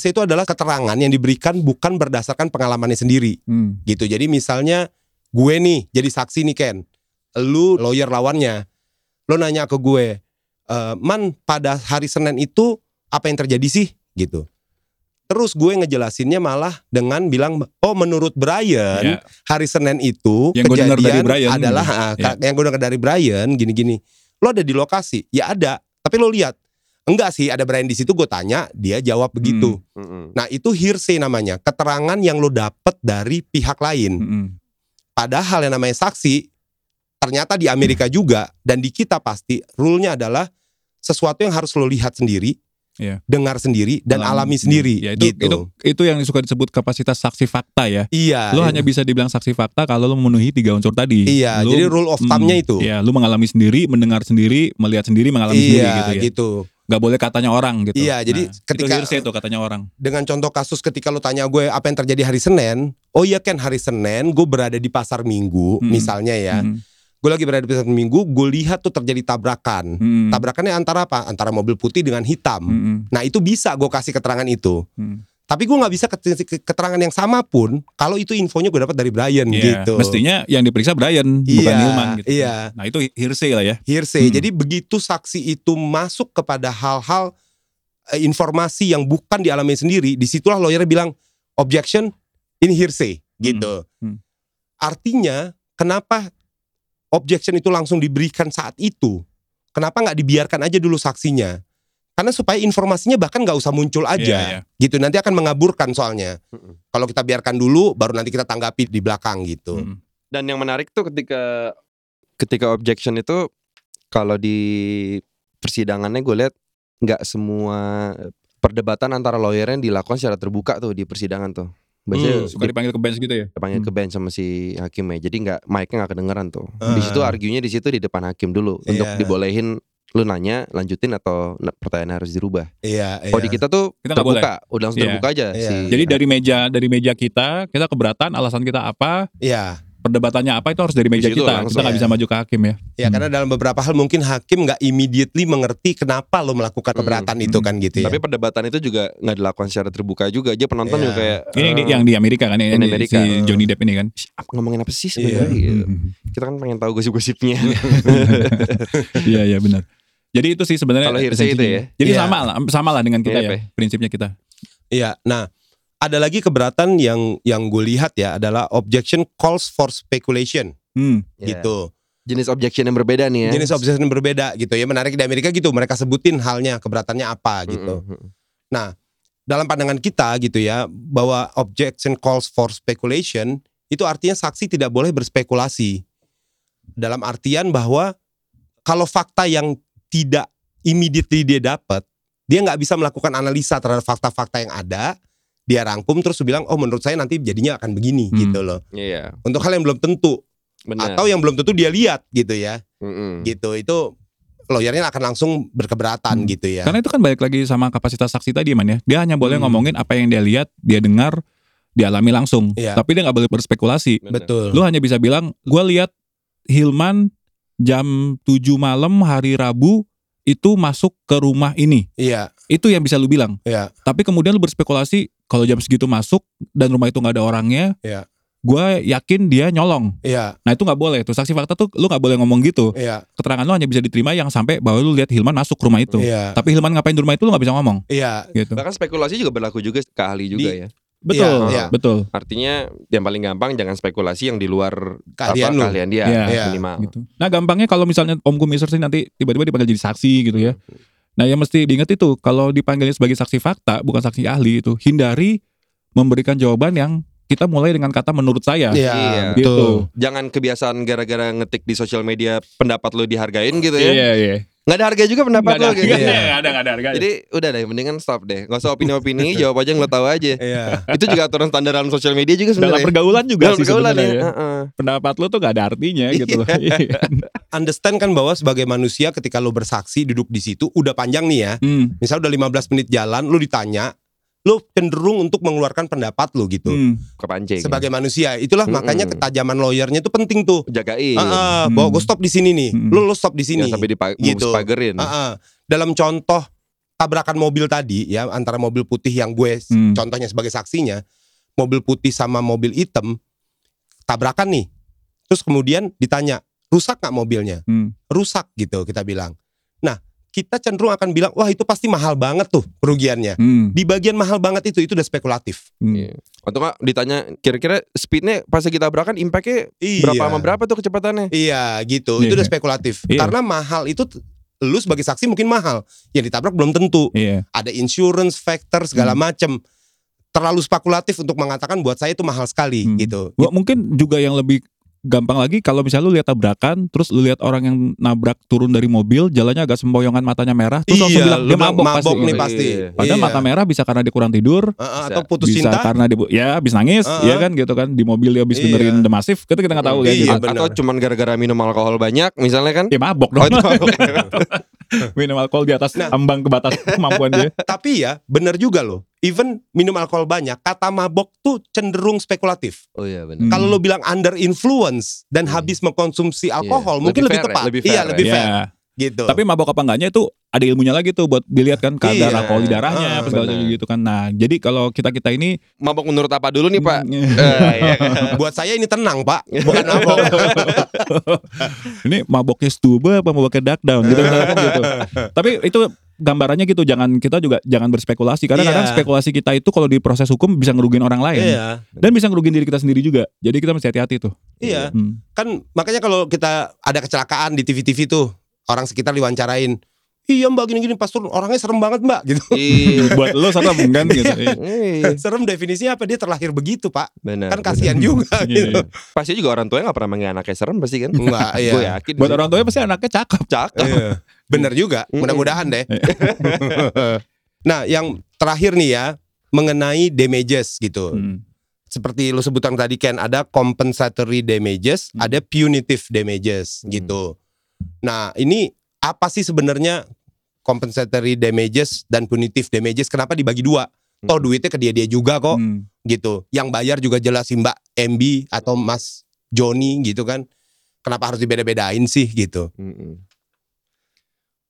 Speaker 2: Hearsay itu adalah keterangan yang diberikan bukan berdasarkan pengalamannya sendiri
Speaker 3: Hmm.
Speaker 2: gitu. Jadi misalnya gue nih jadi saksi nih Ken, lu lawyer lawannya, lu nanya ke gue, "E, man pada hari Senin itu apa yang terjadi sih gitu. Terus gue ngejelasinnya malah dengan bilang, oh menurut Brian
Speaker 3: Ya.
Speaker 2: hari Senin itu
Speaker 3: Yang gue dengar dari
Speaker 2: kejadian
Speaker 3: Brian.
Speaker 2: adalah ah,
Speaker 3: Ya.
Speaker 2: yang gue dengar dari Brian gini-gini. Lo ada di lokasi? Ya ada. Tapi lo lihat enggak sih ada Brian di situ gue tanya dia jawab begitu.
Speaker 1: Mm-mm.
Speaker 2: Nah itu hearsay namanya keterangan yang lo dapet dari pihak lain.
Speaker 3: Hmm.
Speaker 2: Padahal yang namanya saksi ternyata di Amerika juga dan di kita pasti rule-nya adalah sesuatu yang harus lo lihat sendiri,
Speaker 3: Iya.
Speaker 2: dengar sendiri dan
Speaker 3: Alami.
Speaker 2: alami sendiri
Speaker 3: Ya, itu,
Speaker 2: gitu.
Speaker 3: itu itu yang suka disebut kapasitas saksi fakta ya.
Speaker 2: iya.
Speaker 3: Lu hanya bisa dibilang saksi fakta kalau lu memenuhi tiga unsur tadi.
Speaker 2: Iya,
Speaker 3: Lu-
Speaker 2: jadi rule of
Speaker 3: Hmm,
Speaker 2: thumb-nya itu.
Speaker 3: Iya, lu mengalami sendiri, mendengar sendiri, melihat sendiri, mengalami sendiri
Speaker 2: Iya,
Speaker 3: gitu ya.
Speaker 2: gitu.
Speaker 3: Gak boleh katanya orang gitu.
Speaker 2: Iya, jadi
Speaker 3: Nah,
Speaker 2: ketika-
Speaker 3: itu tuh katanya orang.
Speaker 2: Dengan contoh kasus ketika lo tanya gue apa yang terjadi hari Senin, oh iya kan hari Senin gue berada di pasar Minggu
Speaker 3: Hmm.
Speaker 2: misalnya ya.
Speaker 3: Hmm,
Speaker 2: Gue lagi berada di pasar Minggu, gue lihat tuh terjadi tabrakan.
Speaker 3: hmm,
Speaker 2: Tabrakannya antara apa? Antara mobil putih dengan hitam.
Speaker 3: hmm,
Speaker 2: Nah itu bisa gue kasih keterangan itu.
Speaker 3: hmm.
Speaker 2: Tapi gue nggak bisa ket- ke- keterangan yang sama pun kalau itu infonya gue dapat dari Brian
Speaker 3: Iya,
Speaker 2: gitu.
Speaker 3: Mestinya yang diperiksa Brian, bukan
Speaker 2: Iya,
Speaker 3: Nilman gitu.
Speaker 2: iya.
Speaker 3: Nah, itu hearsay lah ya.
Speaker 2: hearsay.
Speaker 3: Hmm.
Speaker 2: Jadi begitu saksi itu masuk kepada hal-hal eh, informasi yang bukan dialami sendiri, di situlah lawyernya bilang objection ini hearsay gitu.
Speaker 3: Hmm.
Speaker 2: Artinya kenapa objection itu langsung diberikan saat itu? Kenapa nggak dibiarkan aja dulu saksinya? Karena supaya informasinya bahkan nggak usah muncul aja,
Speaker 3: Iya, iya.
Speaker 2: gitu. Nanti akan mengaburkan soalnya. Kalau kita biarkan dulu, baru nanti kita tanggapi di belakang gitu.
Speaker 3: Hmm.
Speaker 1: Dan yang menarik tuh ketika ketika objection itu kalau di persidangannya gue lihat nggak semua perdebatan antara lawyer yang dilakukan secara terbuka tuh di persidangan tuh. Biasanya
Speaker 2: Hmm,
Speaker 3: Suka dipanggil ke bench gitu ya.
Speaker 1: dipanggil ke
Speaker 3: Hmm.
Speaker 1: bench sama si hakimnya. Jadi nggak mic-nya nggak kedengeran tuh.
Speaker 2: Ah.
Speaker 1: Di situ argunya di situ di depan hakim dulu untuk
Speaker 2: Iya.
Speaker 1: dibolehin lu nanya lanjutin atau pertanyaan harus dirubah.
Speaker 2: Iya,
Speaker 1: Oh di kita tuh
Speaker 3: Kita nggak
Speaker 1: terbuka, udah langsung
Speaker 3: Iya.
Speaker 1: terbuka aja
Speaker 2: Iya.
Speaker 1: si
Speaker 3: Jadi dari meja dari meja kita, kita keberatan, alasan kita apa,
Speaker 2: Iya.
Speaker 3: perdebatannya apa itu harus dari meja
Speaker 1: Di situ
Speaker 3: kita.
Speaker 1: langsung,
Speaker 3: kita nggak
Speaker 2: ya.
Speaker 3: bisa maju ke hakim ya.
Speaker 2: Ya
Speaker 3: Hmm.
Speaker 2: karena dalam beberapa hal mungkin hakim nggak immediately mengerti kenapa lo melakukan
Speaker 1: Hmm,
Speaker 2: keberatan itu
Speaker 3: hmm.
Speaker 2: kan gitu ya.
Speaker 1: Tapi perdebatan itu juga nggak dilakukan secara terbuka juga. Aja penonton
Speaker 2: Iya.
Speaker 1: juga kayak
Speaker 3: Ini yang di,
Speaker 1: eh,
Speaker 3: yang di Amerika kan, yang
Speaker 1: Yang di Amerika.
Speaker 3: si Johnny Depp ini kan.
Speaker 1: apa- ngomongin apa sih sebenarnya?
Speaker 2: Iya.
Speaker 1: gitu.
Speaker 3: Hmm.
Speaker 1: Kita kan pengen tahu gosip-gosipnya.
Speaker 3: Iya iya benar. Jadi itu sih sebenarnya
Speaker 1: Kalau hearsay itu ya?
Speaker 3: Jadi
Speaker 2: Iya.
Speaker 3: sama lah, sama lah dengan kita
Speaker 1: Mirip
Speaker 3: ya, prinsipnya kita.
Speaker 2: Iya. Nah, ada lagi keberatan yang yang gue lihat ya adalah objection calls for speculation
Speaker 3: Hmm.
Speaker 1: Iya.
Speaker 2: gitu.
Speaker 1: Jenis objection yang berbeda nih ya.
Speaker 2: Jenis objection yang berbeda gitu ya. Menarik di Amerika gitu. Mereka sebutin halnya keberatannya apa gitu.
Speaker 1: Mm, mm, mm.
Speaker 2: Dalam pandangan kita gitu ya bahwa objection calls for speculation itu artinya saksi tidak boleh berspekulasi. Dalam artian bahwa kalau fakta yang tidak immediately dia dapat, dia nggak bisa melakukan analisa terhadap fakta-fakta yang ada. Dia rangkum terus bilang, oh menurut saya nanti jadinya akan begini
Speaker 3: Hmm.
Speaker 2: gitu loh.
Speaker 1: Iya,
Speaker 2: Untuk hal yang belum tentu
Speaker 1: benar.
Speaker 2: atau yang belum tentu dia lihat gitu ya,
Speaker 1: Mm-mm.
Speaker 2: gitu itu lawyernya akan langsung berkeberatan
Speaker 3: Hmm.
Speaker 2: gitu ya.
Speaker 3: Karena itu kan balik lagi sama kapasitas saksi tadi man ya. Dia hanya boleh
Speaker 2: Hmm.
Speaker 3: ngomongin apa yang dia lihat, dia dengar, dialami langsung.
Speaker 2: Iya.
Speaker 3: Tapi dia nggak boleh berspekulasi.
Speaker 1: Benar.
Speaker 2: Betul.
Speaker 3: Lu hanya bisa bilang, gue lihat Hilman jam 7 malam hari Rabu itu masuk ke rumah ini.
Speaker 2: Iya,
Speaker 3: Itu yang bisa lu bilang.
Speaker 2: iya,
Speaker 3: Tapi kemudian lu berspekulasi kalau jam segitu masuk dan rumah itu nggak ada orangnya.
Speaker 2: Iya.
Speaker 3: gue yakin dia nyolong.
Speaker 2: Iya,
Speaker 3: Nah itu nggak boleh tuh saksi fakta tuh lu nggak boleh ngomong gitu.
Speaker 2: iya,
Speaker 3: Keterangan lu hanya bisa diterima yang sampai bahwa lu lihat Hilman masuk ke rumah itu.
Speaker 2: iya,
Speaker 3: Tapi Hilman ngapain di rumah itu lu nggak bisa ngomong
Speaker 2: iya.
Speaker 3: gitu.
Speaker 1: Bahkan spekulasi juga berlaku juga ke ahli juga
Speaker 2: Di-
Speaker 1: ya.
Speaker 3: Betul,
Speaker 2: iya.
Speaker 3: betul.
Speaker 1: Artinya yang paling gampang jangan spekulasi yang di luar
Speaker 2: Keahlian
Speaker 1: apa, keahlian dia
Speaker 3: Iya.
Speaker 2: Iya.
Speaker 1: minimal.
Speaker 3: Gitu. Nah gampangnya kalau misalnya Om Kumiser sih nanti tiba-tiba dipanggil jadi saksi gitu ya. Nah yang mesti diingat itu kalau dipanggilnya sebagai saksi fakta bukan saksi ahli itu hindari memberikan jawaban yang kita mulai dengan kata menurut saya.
Speaker 2: Iya,
Speaker 1: Iya.
Speaker 3: Gitu.
Speaker 2: betul.
Speaker 1: Jangan kebiasaan gara-gara ngetik di sosial media pendapat lu dihargain gitu ya.
Speaker 3: Iya iya.
Speaker 1: Nggak ada harga juga pendapat
Speaker 3: ada
Speaker 1: lu gitu.
Speaker 3: harganya,
Speaker 2: Iya.
Speaker 3: nggak ada nggak ada harganya.
Speaker 1: Jadi udah deh mendingan stop deh. Gak usah opini-opini, jawab aja yang lo tahu aja.
Speaker 2: Iya.
Speaker 1: Itu juga aturan standar dalam sosial media juga
Speaker 3: dalam
Speaker 1: sebenarnya.
Speaker 3: pergaulan juga
Speaker 1: Dalam
Speaker 3: sih
Speaker 1: pergaulan ya.
Speaker 3: ya.
Speaker 1: Heeh.
Speaker 3: Pendapat lu tuh gak ada artinya gitu loh. Iya.
Speaker 2: Understand kan bahwa sebagai manusia ketika lu bersaksi duduk di situ udah panjang nih ya.
Speaker 3: Hmm,
Speaker 2: Misal udah 15 menit jalan, lu ditanya, lu cenderung untuk mengeluarkan pendapat lu gitu.
Speaker 3: hmm.
Speaker 1: Kepancing.
Speaker 2: Sebagai manusia, itulah
Speaker 1: Mm-mm.
Speaker 2: makanya ketajaman lawyernya itu penting tuh.
Speaker 1: jagain.
Speaker 2: Ah, ah,
Speaker 3: Hmm.
Speaker 2: bahwa gue stop di sini nih,
Speaker 3: Hmm.
Speaker 2: lu lu stop di sini.
Speaker 1: Jangan sampai dipa-
Speaker 2: Gitu.
Speaker 1: pagerin.
Speaker 2: Ah, ah. Dalam contoh tabrakan mobil tadi ya antara mobil putih yang gue
Speaker 3: Hmm.
Speaker 2: contohnya sebagai saksinya, mobil putih sama mobil hitam tabrakan nih. Terus kemudian ditanya, rusak nggak mobilnya?
Speaker 3: Hmm.
Speaker 2: Rusak gitu kita bilang. Nah kita cenderung akan bilang, wah itu pasti mahal banget tuh kerugiannya.
Speaker 3: Hmm.
Speaker 2: Di bagian mahal banget itu itu udah spekulatif.
Speaker 3: Hmm.
Speaker 1: Iya. Atau nggak ditanya kira-kira speednya pas kita tabrakan impactnya
Speaker 2: Iya.
Speaker 1: berapa sama berapa tuh kecepatannya?
Speaker 2: Iya gitu,
Speaker 3: Iya.
Speaker 2: itu udah spekulatif.
Speaker 3: Iya.
Speaker 2: Karena mahal itu lu sebagai saksi mungkin mahal, yang ditabrak belum tentu.
Speaker 3: Iya.
Speaker 2: Ada insurance factor segala
Speaker 3: Hmm.
Speaker 2: macem. Terlalu spekulatif untuk mengatakan buat saya itu mahal sekali
Speaker 3: Hmm.
Speaker 2: gitu.
Speaker 3: Gua mungkin juga yang lebih gampang lagi kalau misalnya lu lihat tabrakan terus lu lihat orang yang nabrak turun dari mobil jalannya agak sempoyongan matanya merah terus langsung
Speaker 2: Iya,
Speaker 3: bilang
Speaker 2: lu
Speaker 3: dia
Speaker 2: bilang
Speaker 3: mabok,
Speaker 2: mabok
Speaker 3: pasti.
Speaker 2: nih pasti.
Speaker 1: Iya.
Speaker 3: Padahal
Speaker 2: Iya.
Speaker 3: mata merah bisa karena dia kurang tidur,
Speaker 1: Bisa.
Speaker 2: atau putus
Speaker 3: bisa
Speaker 2: cinta.
Speaker 3: karena dia ya habis nangis,
Speaker 2: Heeh.
Speaker 3: ya kan gitu kan di mobil dia habis
Speaker 2: Iya.
Speaker 3: dengerin The Massive, kita kita nggak tahu ya
Speaker 2: Iya,
Speaker 3: gitu.
Speaker 1: A-
Speaker 2: benar.
Speaker 1: Atau cuman gara-gara minum alkohol banyak misalnya kan?
Speaker 3: Ya mabok
Speaker 1: Oh,
Speaker 3: dong.
Speaker 1: itu mabok.
Speaker 3: Minum alkohol di atas
Speaker 2: Nah.
Speaker 3: ambang ke batas kemampuan dia.
Speaker 2: Tapi ya benar juga loh. Even minum alkohol banyak, kata mabok tuh cenderung spekulatif.
Speaker 1: oh iya benar.
Speaker 3: Hmm.
Speaker 2: Kalau lo bilang under influence dan
Speaker 1: Hmm.
Speaker 2: habis mengkonsumsi alkohol,
Speaker 1: Iya.
Speaker 2: mungkin
Speaker 1: Lebih
Speaker 2: lebih,
Speaker 1: fair ya,
Speaker 2: tepat.
Speaker 1: lebih
Speaker 2: iya,
Speaker 1: fair
Speaker 2: lebih
Speaker 3: Ya.
Speaker 2: fair gitu.
Speaker 3: Tapi mabok apa enggaknya itu ada ilmunya lagi tuh buat dilihat kan kadar
Speaker 2: Iya.
Speaker 3: alkohol di darahnya
Speaker 2: Ah,
Speaker 3: apa segala macam gitu kan. Nah, jadi kalau kita-kita ini
Speaker 1: Mabok menurut apa dulu nih Pak? Eh, iya
Speaker 2: buat saya ini tenang, Pak. Bukan mabok.
Speaker 3: ini maboknya stuba apa maboknya dark down gitu kan gitu. Tapi itu gambarannya gitu jangan kita juga jangan berspekulasi karena
Speaker 2: Iya.
Speaker 3: kadang spekulasi kita itu kalau di proses hukum bisa ngerugiin orang lain
Speaker 2: iya.
Speaker 3: dan bisa ngerugiin diri kita sendiri juga. Jadi kita mesti hati-hati tuh.
Speaker 2: Iya.
Speaker 3: Hmm.
Speaker 2: Kan makanya kalau kita ada kecelakaan di TV-TV tuh, orang sekitar diwawancarain. Iya mbak gini-gini pas turun orangnya serem banget mbak gitu.
Speaker 1: Iya.
Speaker 3: Buat lo serem kan gitu. Iya.
Speaker 1: Iya,
Speaker 2: serem definisinya apa dia terlahir begitu pak?
Speaker 1: benar.
Speaker 2: Kan kasihan juga gitu.
Speaker 1: Pasti juga orang tuanya gak pernah manggil anaknya serem pasti kan?
Speaker 2: Enggak, iya.
Speaker 1: Gue yakin.
Speaker 3: Buat orang tuanya pasti anaknya cakep.
Speaker 1: cakep.
Speaker 2: Iya. Bener juga, mudah-mudahan deh. Nah, yang terakhir nih ya, mengenai damages gitu.
Speaker 3: Hmm.
Speaker 2: Seperti lu sebutkan tadi Ken, ada compensatory damages,
Speaker 3: Hmm.
Speaker 2: ada punitive damages
Speaker 1: Hmm.
Speaker 2: gitu. Nah, ini apa sih sebenarnya compensatory damages dan punitive damages? Kenapa dibagi dua? Toh duitnya ke dia-dia juga kok
Speaker 3: Hmm.
Speaker 2: gitu. Yang bayar juga jelas si Mbak MB atau Mas Joni gitu kan. Kenapa harus dibeda-bedain sih gitu?
Speaker 1: Mm-mm.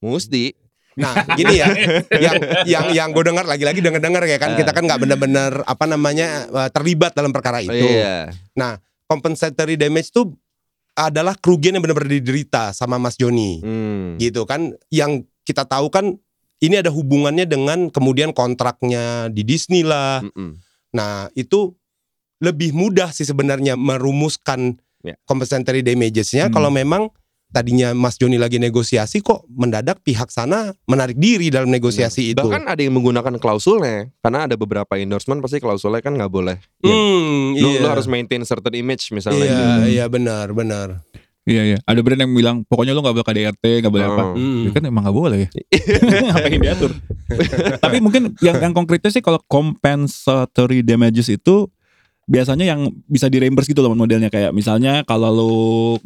Speaker 1: Musti.
Speaker 2: Nah, gini ya, yang yang yang gue dengar lagi-lagi denger-dengar ya kan, kita kan nggak bener-bener apa namanya eh, terlibat dalam perkara itu.
Speaker 1: Iya.
Speaker 2: Compensatory damage itu adalah kerugian yang benar-benar diderita sama Mas Joni,
Speaker 1: Hmm.
Speaker 2: gitu kan? Yang kita tahu kan ini ada hubungannya dengan kemudian kontraknya di Disney lah.
Speaker 1: Mm-mm.
Speaker 2: Nah, itu lebih mudah sih sebenarnya merumuskan
Speaker 1: Ya.
Speaker 2: compensatory damages-nya
Speaker 3: Hmm.
Speaker 2: kalau memang tadinya Mas Joni lagi negosiasi kok mendadak pihak sana menarik diri dalam negosiasi itu.
Speaker 1: Bahkan ada yang menggunakan klausulnya karena ada beberapa endorsement pasti klausulnya kan nggak boleh.
Speaker 2: Hmm,
Speaker 1: Lu,
Speaker 2: iya.
Speaker 1: lu harus maintain certain image misalnya.
Speaker 2: Iya,
Speaker 1: gitu.
Speaker 2: iya benar, benar.
Speaker 3: Iya iya. Ada brand yang bilang pokoknya lo nggak boleh KDRT, nggak boleh apa.
Speaker 1: Oh.
Speaker 2: Hmm.
Speaker 3: Ya kan emang nggak boleh ya. Ngapain diatur? Tapi mungkin yang yang konkretnya sih kalau compensatory damages itu biasanya yang bisa di reimburse gitu loh modelnya kayak misalnya kalau lu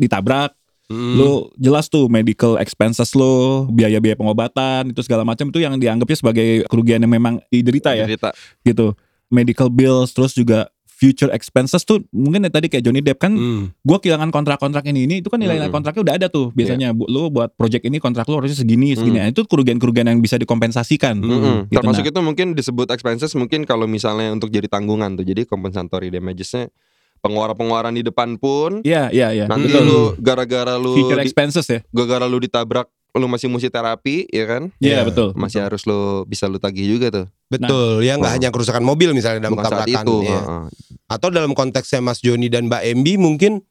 Speaker 3: ditabrak,
Speaker 2: Hmm.
Speaker 3: lu jelas tuh medical expenses lo, biaya-biaya pengobatan itu segala macam itu yang dianggapnya sebagai kerugian yang memang diderita ya
Speaker 1: Cerita.
Speaker 3: gitu. Medical bills terus juga future expenses tuh mungkin ya tadi kayak Johnny Depp kan
Speaker 2: Hmm.
Speaker 3: gue kehilangan kontrak-kontrak ini ini itu kan nilai-nilai kontraknya udah ada tuh biasanya bu, lu buat project ini kontrak lu harusnya segini segini Nah, itu kerugian-kerugian yang bisa dikompensasikan
Speaker 1: Mm-mm.
Speaker 3: Gitu,
Speaker 1: Termasuk
Speaker 3: nah.
Speaker 1: itu mungkin disebut expenses mungkin kalau misalnya untuk jadi tanggungan tuh. Jadi compensatory damages-nya pengeluaran-pengeluaran di depan pun
Speaker 3: Iya, iya, iya.
Speaker 1: nanti
Speaker 3: Betul.
Speaker 1: lu gara-gara lu
Speaker 3: Future expenses ya.
Speaker 1: gara-gara lu ditabrak lu masih mesti terapi ya kan
Speaker 3: Iya,
Speaker 2: Iya,
Speaker 3: betul.
Speaker 1: masih harus lu bisa lu tagih juga tuh
Speaker 2: Betul, ya nggak
Speaker 1: Oh.
Speaker 2: hanya kerusakan mobil misalnya dalam
Speaker 1: bukan
Speaker 2: tabrakan
Speaker 1: itu
Speaker 2: ya.
Speaker 1: heeh.
Speaker 2: Atau dalam konteksnya Mas Joni dan Mbak MB mungkin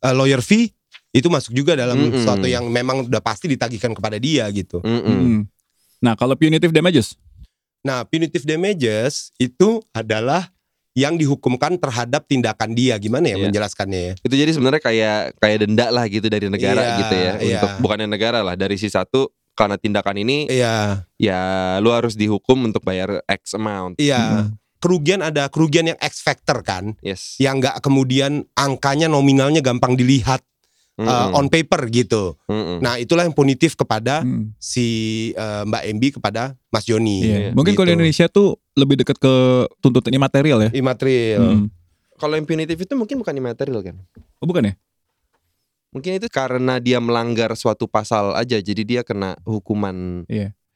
Speaker 2: uh, lawyer fee itu masuk juga dalam
Speaker 1: Mm-mm.
Speaker 2: sesuatu yang memang udah pasti ditagihkan kepada dia gitu.
Speaker 1: Mm-mm.
Speaker 3: Mm. Nah, kalau punitive damages.
Speaker 2: Nah, punitive damages itu adalah yang dihukumkan terhadap tindakan dia. Gimana ya
Speaker 1: Iya.
Speaker 2: menjelaskannya ya?
Speaker 1: itu jadi sebenarnya kayak kayak denda lah gitu dari negara
Speaker 2: Iya,
Speaker 1: gitu ya
Speaker 2: iya.
Speaker 1: untuk bukannya negara lah dari si satu karena tindakan ini
Speaker 2: Iya,
Speaker 1: ya lu harus dihukum untuk bayar X amount
Speaker 2: iya. Kerugian ada kerugian yang X factor kan,
Speaker 1: yes
Speaker 2: yang nggak kemudian angkanya nominalnya gampang dilihat uh,
Speaker 1: Mm-mm.
Speaker 2: on paper gitu.
Speaker 1: Mm-mm.
Speaker 2: Nah, itulah yang punitif kepada
Speaker 3: Hmm.
Speaker 2: si uh, Mbak MB kepada Mas Joni.
Speaker 3: Iya.
Speaker 1: Iya,
Speaker 3: Mungkin kalau di
Speaker 2: gitu.
Speaker 3: Indonesia tuh lebih dekat ke tuntutan imaterial ya.
Speaker 2: Imaterial.
Speaker 3: Hmm.
Speaker 1: kalau yang punitive itu mungkin bukan imaterial kan
Speaker 3: Oh, bukan ya?
Speaker 1: mungkin itu karena dia melanggar suatu pasal aja jadi dia kena hukuman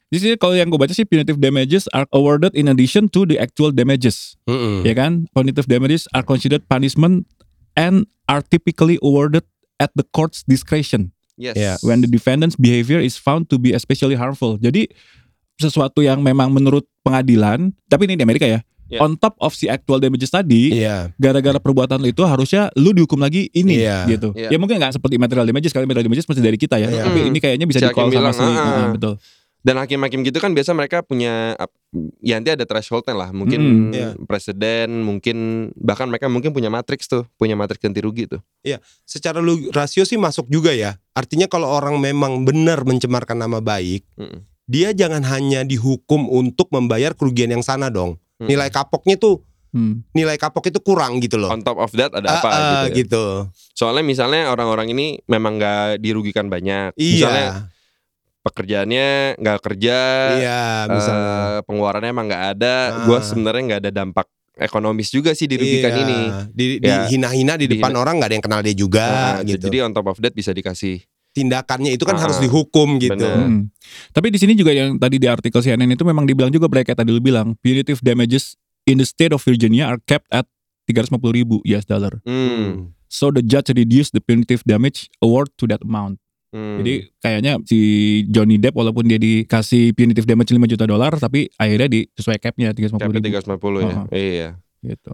Speaker 3: Di sini kalau yang gue baca sih punitive damages are awarded in addition to the actual damages,
Speaker 2: Mm-mm.
Speaker 3: ya kan? Punitive damages are considered punishment and are typically awarded at the court's discretion
Speaker 1: yes
Speaker 2: Iya.
Speaker 3: when the defendant's behavior is found to be especially harmful. Jadi sesuatu yang memang menurut pengadilan, tapi ini di Amerika ya.
Speaker 1: Iya.
Speaker 3: On top of si actual damages tadi,
Speaker 2: Iya.
Speaker 3: gara-gara perbuatan lu itu harusnya lu dihukum lagi ini
Speaker 2: Iya.
Speaker 3: gitu.
Speaker 1: Iya.
Speaker 3: Ya mungkin nggak seperti material damages, kalau material damages pasti dari kita ya.
Speaker 2: Iya.
Speaker 3: Tapi
Speaker 1: Hmm.
Speaker 3: ini kayaknya bisa
Speaker 1: Si
Speaker 3: di call
Speaker 1: hakim
Speaker 3: sama si
Speaker 1: "Ah,
Speaker 3: Ah, betul.
Speaker 1: Dan hakim-hakim gitu kan biasa mereka punya ya nanti ada thresholdnya lah mungkin
Speaker 3: Mm-mm.
Speaker 2: Iya.
Speaker 1: presiden mungkin bahkan mereka mungkin punya matriks tuh punya matriks ganti rugi tuh
Speaker 2: Secara lu rasio sih masuk juga ya. Artinya kalau orang memang benar mencemarkan nama baik,
Speaker 1: Mm-mm.
Speaker 2: dia jangan hanya dihukum untuk membayar kerugian yang sana dong.
Speaker 1: Mm-mm.
Speaker 2: Nilai kapoknya tuh
Speaker 3: Hmm.
Speaker 2: nilai kapok itu kurang gitu loh.
Speaker 1: on top of that ada
Speaker 2: Ah,
Speaker 1: apa
Speaker 2: ah,
Speaker 1: gitu, ya.
Speaker 2: gitu.
Speaker 1: soalnya misalnya orang-orang ini memang nggak dirugikan banyak
Speaker 2: Iya.
Speaker 1: misalnya pekerjaannya nggak kerja
Speaker 2: Iya, misalnya.
Speaker 1: eh, pengeluarannya emang nggak ada
Speaker 2: Ah.
Speaker 1: gua sebenarnya nggak ada dampak ekonomis juga sih dirugikan
Speaker 2: Iya.
Speaker 1: ini
Speaker 2: Di,
Speaker 1: Ya.
Speaker 2: dihina-hina di depan
Speaker 1: Dihina.
Speaker 2: orang nggak ada yang kenal dia juga
Speaker 1: Nah,
Speaker 2: gitu.
Speaker 1: jadi on top of that bisa dikasih
Speaker 2: Tindakannya itu kan
Speaker 1: Ah,
Speaker 2: harus dihukum gitu.
Speaker 1: bener.
Speaker 3: Hmm. Tapi di sini juga yang tadi di artikel CNN itu memang dibilang juga mereka tadi lu bilang punitive damages in the state of Virginia are capped at 350 ribu US dollar.
Speaker 1: Hmm.
Speaker 3: So the judge reduced the punitive damage award to that amount.
Speaker 1: Hmm.
Speaker 3: Jadi kayaknya si Johnny Depp walaupun dia dikasih punitive damage 5 juta dolar tapi akhirnya di sesuai capnya 350
Speaker 1: Capnya
Speaker 3: ribu
Speaker 1: 350 ya.
Speaker 3: Oh.
Speaker 1: Iya.
Speaker 3: gitu.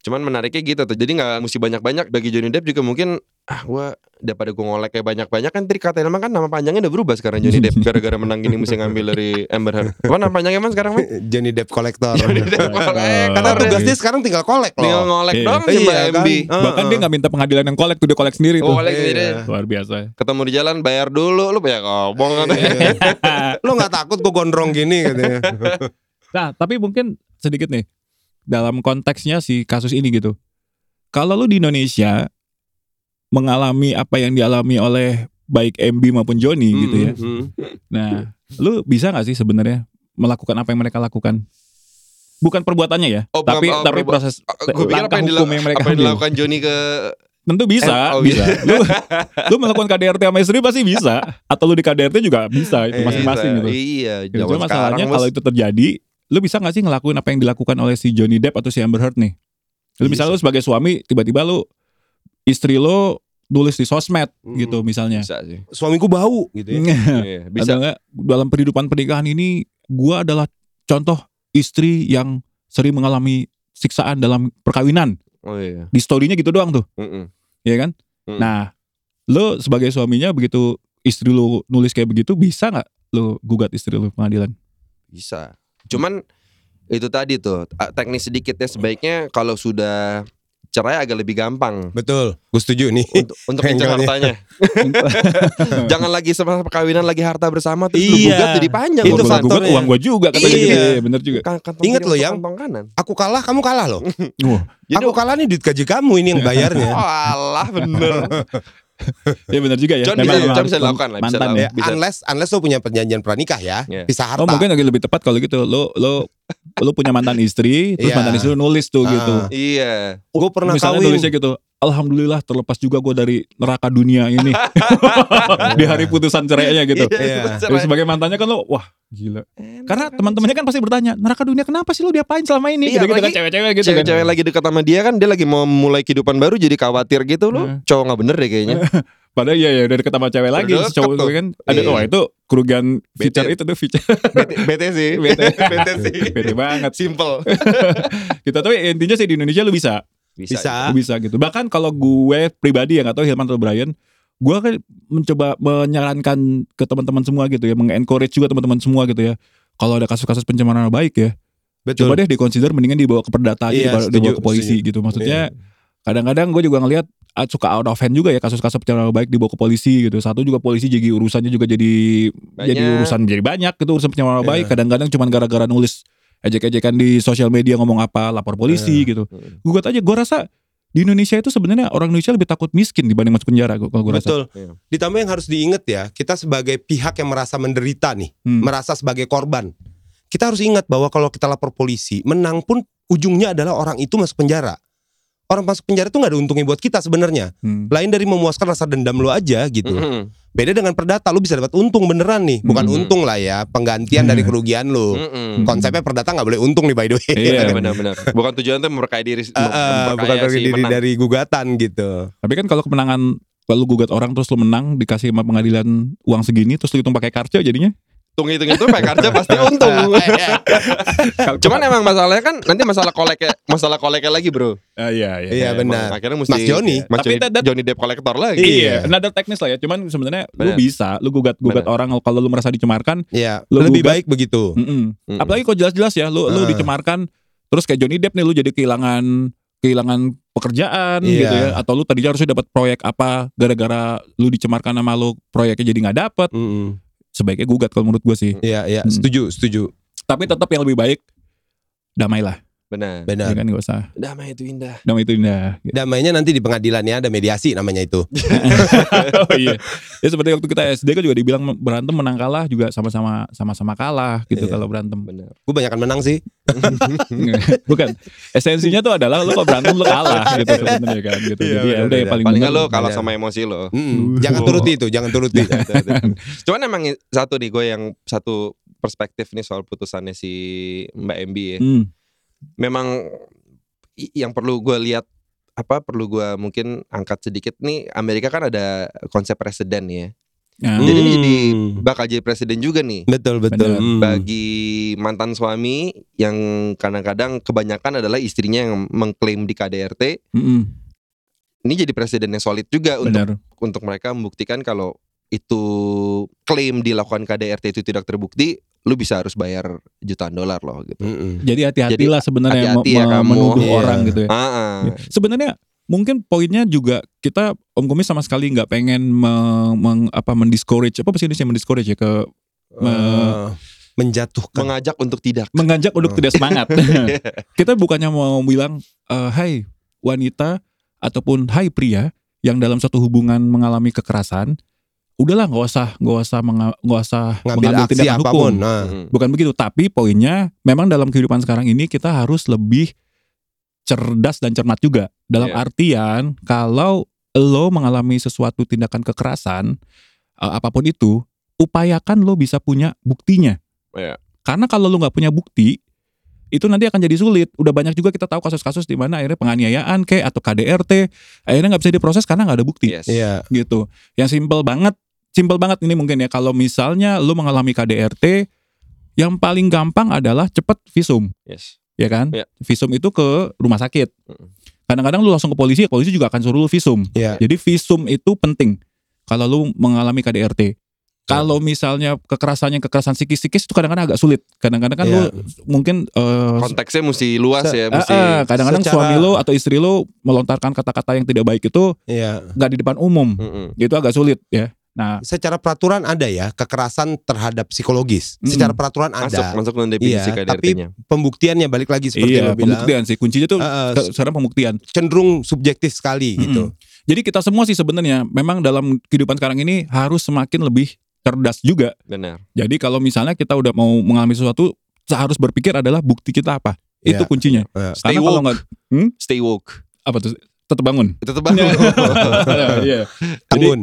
Speaker 1: Cuman menariknya gitu tuh. Jadi nggak mesti banyak-banyak bagi Johnny Depp juga mungkin ah gua daripada gua ngolek kayak banyak-banyak kan Trika emang kan nama panjangnya udah berubah sekarang Johnny Depp gara-gara menang gini mesti ngambil dari Amber Heard. Apa nama panjangnya emang sekarang, Man?
Speaker 2: Johnny Depp kolektor.
Speaker 1: Johnny Depp kolek.
Speaker 2: Karena tugas
Speaker 3: iya.
Speaker 2: dia sekarang tinggal kolek
Speaker 1: Tinggal
Speaker 2: loh.
Speaker 1: ngolek
Speaker 3: Iya.
Speaker 1: doang sih Mbak
Speaker 2: Iya,
Speaker 1: MB.
Speaker 2: kan?
Speaker 3: Bahkan dia nggak minta pengadilan yang kolek tuh dia kolek sendiri tuh.
Speaker 1: Kolek
Speaker 2: Iya.
Speaker 1: sendiri.
Speaker 3: Luar biasa.
Speaker 1: Ketemu di jalan bayar dulu lu banyak ngomong kan.
Speaker 2: Iya. Lo nggak takut gue gondrong gini katanya.
Speaker 3: Nah, tapi mungkin sedikit nih dalam konteksnya si kasus ini gitu. Kalau lu di Indonesia mengalami apa yang dialami oleh baik MB maupun Joni gitu ya.
Speaker 1: Hmm.
Speaker 3: Nah, lu bisa nggak sih sebenarnya melakukan apa yang mereka lakukan? Bukan perbuatannya ya,
Speaker 1: Oh,
Speaker 3: tapi
Speaker 1: oh,
Speaker 3: tapi proses
Speaker 1: Gue pikir apa
Speaker 3: langkah
Speaker 1: yang,
Speaker 3: hukum yang mereka
Speaker 1: apa yang dilakukan Johnny ke
Speaker 3: Tentu bisa,
Speaker 1: Eh, oh,
Speaker 3: bisa. lu, lu melakukan KDRT sama istri pasti bisa, atau lu di KDRT juga bisa itu
Speaker 2: Eh,
Speaker 3: masing-masing gitu.
Speaker 1: Iya,
Speaker 3: Gitu. Cuma masalahnya kalau itu terjadi, lu bisa gak sih ngelakuin apa yang dilakukan oleh si Johnny Depp atau si Amber Heard nih? Lu
Speaker 2: Bisa.
Speaker 3: misalnya lu sebagai suami, tiba-tiba lu istri lu nulis di sosmed
Speaker 2: Hmm.
Speaker 3: gitu misalnya.
Speaker 1: bisa sih.
Speaker 2: Suamiku bau gitu ya.
Speaker 1: Iya, bisa.
Speaker 3: Ada nggak dalam kehidupan pernikahan ini, gua adalah contoh istri yang sering mengalami siksaan dalam perkawinan.
Speaker 1: Oh iya.
Speaker 3: Di storynya gitu doang tuh,
Speaker 1: Mm-mm.
Speaker 3: ya kan?
Speaker 1: Hmm.
Speaker 3: Nah, lu sebagai suaminya begitu istri lu nulis kayak begitu, bisa nggak lu gugat istri lu ke pengadilan?
Speaker 1: Bisa. Cuman itu tadi tuh teknis sedikitnya sebaiknya kalau sudah cerai agak lebih gampang
Speaker 2: Betul, gue setuju nih.
Speaker 1: untuk untuk ngincer hartanya. Jangan lagi sama perkawinan lagi harta bersama terus lu
Speaker 2: Iya.
Speaker 1: gugat jadi panjang
Speaker 2: Itu
Speaker 3: gua gugat uang gua juga kata dia
Speaker 2: Iya.
Speaker 3: gitu. Iya, bener juga.
Speaker 1: Kan- kantong
Speaker 2: Ingat lo yang-
Speaker 1: kanan.
Speaker 2: Aku kalah, kamu kalah loh.
Speaker 1: Jadi
Speaker 2: Aku kalah nih duit gaji kamu ini yang bayarnya.
Speaker 1: Oh alah bener.
Speaker 3: Iya bener juga ya.
Speaker 1: Con
Speaker 3: Memang
Speaker 1: bisa,
Speaker 3: memang
Speaker 1: bisa dilakukan lah, bisa
Speaker 3: mantan
Speaker 1: dilakukan.
Speaker 3: ya.
Speaker 2: Ya,
Speaker 1: Bisa.
Speaker 2: unless unless lo punya perjanjian pranikah ya,
Speaker 1: Iya.
Speaker 2: pisah harta.
Speaker 3: Oh mungkin lagi lebih tepat kalau gitu. Lo lo lo punya mantan istri, terus
Speaker 2: Iya.
Speaker 3: mantan istri lu nulis tuh
Speaker 2: Ah.
Speaker 3: gitu.
Speaker 1: Iya.
Speaker 2: gue pernah
Speaker 3: Misalnya
Speaker 2: kawin.
Speaker 3: nulisnya gitu. Alhamdulillah terlepas juga gue dari neraka dunia ini di hari putusan cerainya gitu.
Speaker 2: Iya.
Speaker 3: Jadi sebagai mantannya kan lo wah gila. Karena teman-temannya kan pasti bertanya, neraka dunia kenapa sih lo diapain selama ini?
Speaker 1: Iya,
Speaker 3: gitu, gitu kan cewek-cewek gitu kan.
Speaker 1: Cewek-cewek lagi dekat sama dia kan dia lagi mau mulai kehidupan baru jadi khawatir gitu loh.
Speaker 3: Nah.
Speaker 1: Cowok nggak bener deh kayaknya.
Speaker 3: Padahal iya ya udah deket sama cewek lagi si cowok
Speaker 1: tuh.
Speaker 3: itu kan ada
Speaker 2: Iya.
Speaker 3: wah itu kerugian feature
Speaker 1: Bete.
Speaker 3: itu tuh feature
Speaker 1: Bete sih.
Speaker 3: Bete.
Speaker 1: Bete sih.
Speaker 3: bete banget.
Speaker 1: Simple.
Speaker 3: Kita tapi intinya sih di Indonesia lu bisa,
Speaker 2: Bisa.
Speaker 3: lu bisa gitu. Bahkan kalau gue pribadi yang atau Hilman atau Brian, gue kan mencoba menyarankan ke teman-teman semua gitu ya, mengencourage juga teman-teman semua gitu ya. Kalau ada kasus-kasus pencemaran nama baik ya,
Speaker 2: Betul.
Speaker 3: coba deh dikonsider mendingan dibawa ke perdata aja
Speaker 2: Iya,
Speaker 3: dibawa,
Speaker 2: setuju,
Speaker 3: dibawa ke polisi
Speaker 2: setuju.
Speaker 3: gitu. Maksudnya
Speaker 2: Iya.
Speaker 3: kadang-kadang gue juga ngelihat ah, suka out of hand juga ya kasus-kasus pencemaran nama baik dibawa ke polisi gitu. Satu juga polisi jadi urusannya juga jadi jadi
Speaker 1: Banyak.
Speaker 3: urusan jadi banyak gitu urusan pencemaran nama
Speaker 2: Iya.
Speaker 3: baik. Kadang-kadang cuma gara-gara nulis ejek-ejekan di sosial media ngomong apa lapor polisi
Speaker 2: Iya.
Speaker 3: gitu. Gugat aja. Gue rasa di Indonesia itu sebenarnya orang Indonesia lebih takut miskin dibanding masuk penjara. gua- Kalau gue rasa.
Speaker 2: Betul.
Speaker 1: Iya.
Speaker 2: Ditambah yang harus diingat ya, kita sebagai pihak yang merasa menderita nih,
Speaker 3: Hmm.
Speaker 2: merasa sebagai korban. Kita harus ingat bahwa kalau kita lapor polisi, menang pun ujungnya adalah orang itu masuk penjara. Orang masuk penjara itu nggak ada untungnya buat kita sebenarnya.
Speaker 3: Hmm.
Speaker 2: Lain dari memuaskan rasa dendam lu aja gitu.
Speaker 1: Mm-mm.
Speaker 2: Beda dengan perdata, lu bisa dapat untung beneran nih. Bukan
Speaker 3: Hmm.
Speaker 2: untung lah ya, penggantian dari kerugian lu.
Speaker 1: Mm-mm.
Speaker 2: Konsepnya perdata nggak boleh untung nih by the way.
Speaker 3: Iya,
Speaker 1: Benar-benar. Bukan tujuan tuh memperkaya diri,
Speaker 2: eh, bukan
Speaker 1: memperkaya si
Speaker 2: diri
Speaker 1: menang.
Speaker 2: dari gugatan gitu.
Speaker 3: Tapi kan kalau kemenangan kalau lu gugat orang terus lu menang dikasih sama pengadilan uang segini terus lu hitung pakai kartu jadinya.
Speaker 1: Hitung hitung itu pakai kerja pasti untung. Cuman emang masalahnya kan nanti masalah koleknya masalah koleknya lagi bro.
Speaker 3: Ah, iya iya.
Speaker 2: Iya, benar.
Speaker 1: Akhirnya mesti
Speaker 2: Mas Joni.
Speaker 1: Mas
Speaker 3: Tapi
Speaker 1: Joni,
Speaker 3: that-
Speaker 1: Johnny Depp kolektor lagi.
Speaker 3: Iya, another teknis lah ya. Cuman sebenarnya lu bisa, lu gugat gugat
Speaker 1: Benar.
Speaker 3: orang kalau lu merasa dicemarkan.
Speaker 2: Iya,
Speaker 3: Lu
Speaker 2: lebih
Speaker 3: gugat.
Speaker 2: baik begitu.
Speaker 3: Mm-mm.
Speaker 1: Mm-mm.
Speaker 3: Apalagi kok jelas-jelas ya, lu lu
Speaker 2: Ah.
Speaker 3: dicemarkan. Terus kayak Johnny Depp nih lu jadi kehilangan kehilangan pekerjaan
Speaker 2: Iya.
Speaker 3: gitu ya atau lu tadinya harusnya dapat proyek apa gara-gara lu dicemarkan sama lu proyeknya jadi nggak dapet
Speaker 2: Mm-mm.
Speaker 3: Sebaiknya gugat kalau menurut gue sih
Speaker 2: Iya, iya,
Speaker 3: Hmm.
Speaker 2: setuju, setuju.
Speaker 3: tapi tetap yang lebih baik damailah
Speaker 1: Benar.
Speaker 2: Benar.
Speaker 3: ya kan gak usah
Speaker 1: Damai itu indah.
Speaker 3: damai itu indah Gitu.
Speaker 2: Damainya nanti di pengadilan ya, ada mediasi namanya itu.
Speaker 3: oh iya ya seperti waktu kita SD kan juga dibilang berantem menang kalah juga sama-sama sama-sama kalah gitu
Speaker 2: Iya.
Speaker 3: kalau berantem
Speaker 1: Benar.
Speaker 2: Gue banyak menang sih.
Speaker 3: bukan esensinya tuh adalah lu kalau berantem lu kalah gitu sebenarnya kan gitu
Speaker 2: Iya,
Speaker 3: jadi ya udah ya paling
Speaker 1: Paling lo kalah sama emosi lo.
Speaker 2: Mm-mm. Jangan
Speaker 1: Oh.
Speaker 2: turuti itu, jangan turuti.
Speaker 1: Cuman emang satu nih gue yang satu perspektif nih soal putusannya si Mbak MB ya.
Speaker 3: Hmm.
Speaker 1: Memang yang perlu gue lihat apa perlu gue mungkin angkat sedikit nih Amerika kan ada konsep presiden ya.
Speaker 3: Ya.
Speaker 1: Jadi ini jadi
Speaker 2: Hmm.
Speaker 1: bakal jadi presiden juga nih
Speaker 2: betul betul. Hmm.
Speaker 1: bagi mantan suami yang kadang-kadang kebanyakan adalah istrinya yang mengklaim di KDRT.
Speaker 3: Mm-mm.
Speaker 1: Ini jadi presiden yang solid juga untuk
Speaker 3: benar
Speaker 1: untuk mereka membuktikan kalau itu klaim dilakukan KDRT itu tidak terbukti, lu bisa harus bayar jutaan dolar loh gitu.
Speaker 2: Mm-mm.
Speaker 3: Jadi hati-hatilah sebenarnya
Speaker 1: hati-hati
Speaker 3: me-
Speaker 1: ya
Speaker 3: me-
Speaker 1: kamu.
Speaker 3: menuduh
Speaker 2: Iya.
Speaker 3: orang gitu ya.
Speaker 1: Ah.
Speaker 3: Ya. Sebenarnya mungkin poinnya juga kita Om Kumis sama sekali nggak pengen me- meng- apa mendiscourage apa bahasa Indonesia mendiscourage ya ke
Speaker 2: Eh, menjatuhkan.
Speaker 1: mengajak untuk tidak.
Speaker 3: mengajak untuk
Speaker 2: Hmm.
Speaker 3: tidak semangat. kita bukannya mau bilang eh, hai wanita ataupun hai pria yang dalam suatu hubungan mengalami kekerasan, udahlah nggak usah nggak usah nggak usah
Speaker 2: ngambil
Speaker 3: mengambil
Speaker 2: aksi
Speaker 3: tindakan
Speaker 2: apa pun.
Speaker 3: hukum.
Speaker 2: Nah,
Speaker 1: Mm.
Speaker 3: Bukan begitu, tapi poinnya memang dalam kehidupan sekarang ini kita harus lebih cerdas dan cermat juga. Dalam
Speaker 1: Iya.
Speaker 3: artian kalau lo mengalami sesuatu tindakan kekerasan eh, apa pun itu, upayakan lo bisa punya buktinya.
Speaker 1: Iya.
Speaker 3: Karena kalau lo nggak punya bukti, itu nanti akan jadi sulit. Udah banyak juga kita tahu kasus-kasus di mana akhirnya penganiayaan kayak atau KDRT akhirnya nggak bisa diproses karena nggak ada bukti
Speaker 1: Yes.
Speaker 2: iya.
Speaker 3: gitu. Yang simpel banget, simpel banget ini mungkin ya kalau misalnya lu mengalami KDRT yang paling gampang adalah cepet visum,
Speaker 1: Yes.
Speaker 3: ya kan?
Speaker 1: Iya.
Speaker 3: Visum itu ke rumah sakit. Kadang-kadang lu langsung ke polisi, polisi juga akan suruh lu visum.
Speaker 2: Iya.
Speaker 3: Jadi visum itu penting kalau lu mengalami KDRT.
Speaker 2: Iya.
Speaker 3: Kalau misalnya kekerasannya kekerasan psikis-psikis itu kadang-kadang agak sulit. Kadang-kadang kan
Speaker 2: Iya.
Speaker 3: lu mungkin eh,
Speaker 1: Konteksnya mesti luas ya,
Speaker 3: eh,
Speaker 1: mesti
Speaker 3: eh, kadang-kadang
Speaker 2: secara-
Speaker 3: suami lu atau istri lu melontarkan kata-kata yang tidak baik itu
Speaker 2: Iya.
Speaker 3: nggak di depan umum.
Speaker 1: Mm-mm.
Speaker 3: Itu agak sulit ya. Nah,
Speaker 2: Secara peraturan ada ya kekerasan terhadap psikologis.
Speaker 3: Mm-mm.
Speaker 2: Secara peraturan
Speaker 1: masuk
Speaker 2: ada.
Speaker 1: masuk dalam definisi
Speaker 2: Iya,
Speaker 1: KDRT-nya.
Speaker 2: Pembuktiannya balik lagi seperti
Speaker 3: iya,
Speaker 2: lo bilang.
Speaker 3: pembuktian sih. Kuncinya tuh ke- sekarang pembuktian.
Speaker 2: cenderung subjektif sekali
Speaker 3: Mm-mm.
Speaker 2: gitu.
Speaker 3: Jadi kita semua sih sebenarnya memang dalam kehidupan sekarang ini harus semakin lebih cerdas juga.
Speaker 1: Benar.
Speaker 3: Jadi kalau misalnya kita udah mau mengalami sesuatu, harus berpikir adalah bukti kita apa. Itu
Speaker 2: Iya.
Speaker 3: kuncinya.
Speaker 2: Iya.
Speaker 1: Stay
Speaker 3: Karena kalau
Speaker 1: woke.
Speaker 3: nggak
Speaker 1: Stay woke.
Speaker 3: apa tuh tetap bangun.
Speaker 1: Tetap bangun.
Speaker 3: Iya. Jadi
Speaker 2: Tanggun.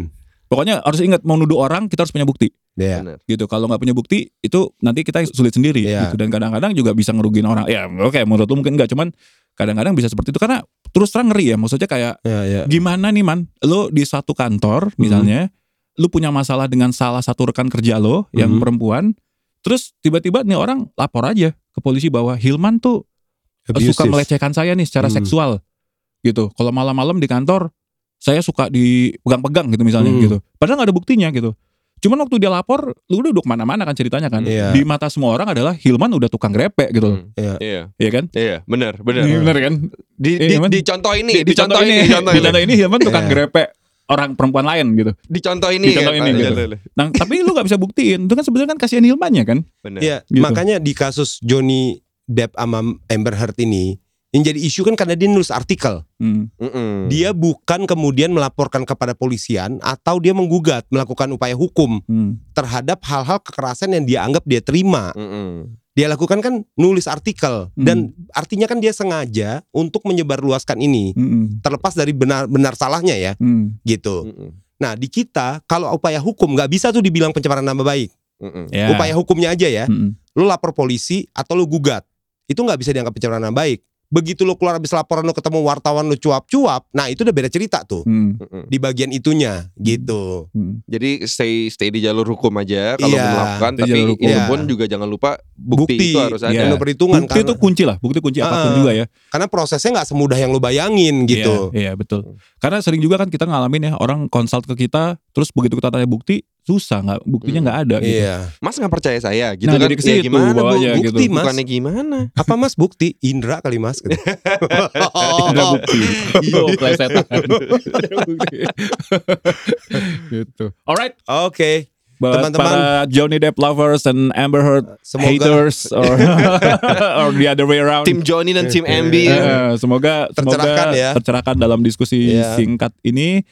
Speaker 3: Pokoknya harus ingat mau nuduh orang kita harus punya bukti
Speaker 2: Iya.
Speaker 1: Benar.
Speaker 3: gitu. Kalau nggak punya bukti itu nanti kita sulit sendiri
Speaker 2: Iya.
Speaker 3: gitu. Dan kadang-kadang juga bisa ngerugiin orang. Ya oke menurut lu mungkin enggak cuman kadang-kadang bisa seperti itu karena terus terang ngeri ya. Maksudnya kayak
Speaker 2: Iya, iya.
Speaker 3: gimana nih man? Lo di suatu kantor
Speaker 2: Hmm.
Speaker 3: misalnya, lu punya masalah dengan salah satu rekan kerja lo yang
Speaker 2: Mhm.
Speaker 3: perempuan, terus tiba-tiba nih orang lapor aja ke polisi bahwa Hilman tuh suka
Speaker 2: Abusive.
Speaker 3: melecehkan saya nih secara
Speaker 2: Hmm.
Speaker 3: seksual gitu. Kalau malam-malam di kantor saya suka dipegang-pegang gitu misalnya
Speaker 2: Hmm.
Speaker 3: gitu. Padahal nggak ada buktinya gitu. Cuman waktu dia lapor, lu udah ke mana-mana kan ceritanya kan.
Speaker 2: Iya.
Speaker 3: Di mata semua orang adalah Hilman udah tukang grepe gitu,
Speaker 1: Hmm.
Speaker 2: Iya.
Speaker 1: Iya.
Speaker 3: Iya kan?
Speaker 1: Iya, benar, benar.
Speaker 3: Bener kan?
Speaker 1: Di,
Speaker 3: Iya,
Speaker 1: di,
Speaker 3: Man.
Speaker 1: di contoh ini,
Speaker 3: Di,
Speaker 1: di, contoh ini, di contoh
Speaker 3: di
Speaker 1: ini,
Speaker 3: contoh ini Hilman tukang
Speaker 2: Iya.
Speaker 3: grepe orang perempuan lain gitu.
Speaker 1: di contoh ini,
Speaker 3: Di contoh
Speaker 1: kan,
Speaker 3: ini,
Speaker 1: Pak.
Speaker 3: gitu.
Speaker 1: Iya,
Speaker 3: Nah, tapi lu gak bisa buktiin. Itu kan sebenarnya kan kasihan Hilmannya kan.
Speaker 1: Benar.
Speaker 2: Iya,
Speaker 3: Gitu.
Speaker 2: makanya di kasus Johnny Depp sama Amber Heard ini yang jadi isu kan karena dia nulis artikel.
Speaker 3: Hmm.
Speaker 1: Mm-mm.
Speaker 2: Dia bukan kemudian melaporkan kepada polisian atau dia menggugat melakukan upaya hukum
Speaker 3: Hmm.
Speaker 2: terhadap hal-hal kekerasan yang dia anggap dia terima.
Speaker 1: Mm-mm.
Speaker 2: Dia lakukan kan nulis artikel dan artinya kan dia sengaja untuk menyebarluaskan ini
Speaker 3: Hmm.
Speaker 2: terlepas dari benar benar salahnya ya
Speaker 3: Hmm.
Speaker 2: gitu.
Speaker 1: Mm-mm.
Speaker 2: Nah di kita kalau upaya hukum nggak bisa tuh dibilang pencemaran nama baik.
Speaker 1: Mm-mm.
Speaker 3: Ya.
Speaker 2: Upaya hukumnya aja ya.
Speaker 3: Hmm.
Speaker 2: Lu lapor polisi atau lu gugat itu nggak bisa dianggap pencemaran nama baik. Begitu lu keluar habis laporan lu ketemu wartawan lu cuap-cuap, nah itu udah beda cerita tuh
Speaker 3: Hmm.
Speaker 2: Di bagian itunya gitu.
Speaker 3: Hmm.
Speaker 1: Jadi stay stay di jalur hukum aja kalau
Speaker 2: Iya,
Speaker 1: mau melakukan,
Speaker 3: di
Speaker 1: tapi
Speaker 3: jalur hukum.
Speaker 1: itu
Speaker 2: Iya.
Speaker 1: pun juga jangan lupa bukti, itu harus ada.
Speaker 3: Iya.
Speaker 2: penuh perhitungan
Speaker 3: Bukti itu
Speaker 2: karena,
Speaker 3: kunci lah. Bukti kunci apa pun
Speaker 2: Ah.
Speaker 3: juga ya.
Speaker 2: karena prosesnya nggak semudah yang lu bayangin gitu.
Speaker 3: Iya, iya, betul. Karena sering juga kan kita ngalamin ya orang consult ke kita, terus begitu kita tanya bukti susah nggak buktinya
Speaker 1: Hmm.
Speaker 3: nggak ada. Gitu.
Speaker 2: Iya.
Speaker 1: Mas nggak percaya saya gitu
Speaker 3: Nah,
Speaker 1: kan?
Speaker 3: jadi
Speaker 1: Ya gimana bu?
Speaker 3: gitu.
Speaker 2: Bukti mas.
Speaker 1: Bukannya gimana?
Speaker 2: Apa mas bukti? Indra kali mas. Gitu.
Speaker 3: Bukti. Oh, plesetan. Ada bukti. gitu. Alright,
Speaker 2: Oke.
Speaker 3: buat
Speaker 2: Teman-teman.
Speaker 3: para Johnny Depp lovers and Amber Heard
Speaker 2: Semoga
Speaker 3: haters or or the other way around.
Speaker 1: Tim Johnny dan tim MB.
Speaker 3: Eh, semoga
Speaker 2: Tercerahkan
Speaker 3: semoga
Speaker 2: ya.
Speaker 3: tercerahkan dalam diskusi
Speaker 2: Iya.
Speaker 3: singkat ini.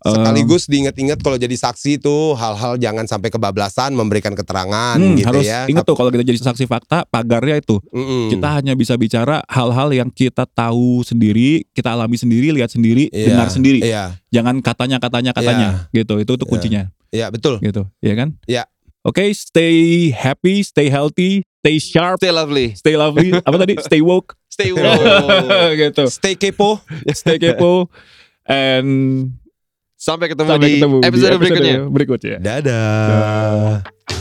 Speaker 2: Sekaligus diingat-ingat kalau jadi saksi itu hal-hal jangan sampai kebablasan memberikan keterangan
Speaker 3: hmm,
Speaker 2: gitu
Speaker 3: harus
Speaker 2: ya.
Speaker 3: ingat tuh kalau kita jadi saksi fakta pagarnya itu
Speaker 2: Mm-mm.
Speaker 3: kita hanya bisa bicara hal-hal yang kita tahu sendiri, kita alami sendiri, lihat sendiri,
Speaker 2: Iya,
Speaker 3: dengar sendiri.
Speaker 2: Iya,
Speaker 3: Jangan katanya katanya katanya gitu. Itu tuh
Speaker 2: Iya.
Speaker 3: kuncinya
Speaker 2: iya betul.
Speaker 3: gitu, ya kan?
Speaker 2: Iya.
Speaker 3: Oke, stay happy, stay healthy, stay sharp,
Speaker 1: Stay lovely.
Speaker 3: stay lovely. Apa tadi? Stay woke.
Speaker 1: Stay woke.
Speaker 3: gitu.
Speaker 2: Stay kepo.
Speaker 3: Stay kepo. And
Speaker 1: Sampai ketemu
Speaker 3: sampai
Speaker 1: di
Speaker 3: ketemu di
Speaker 1: episode berikutnya.
Speaker 3: berikutnya.
Speaker 2: Dadah.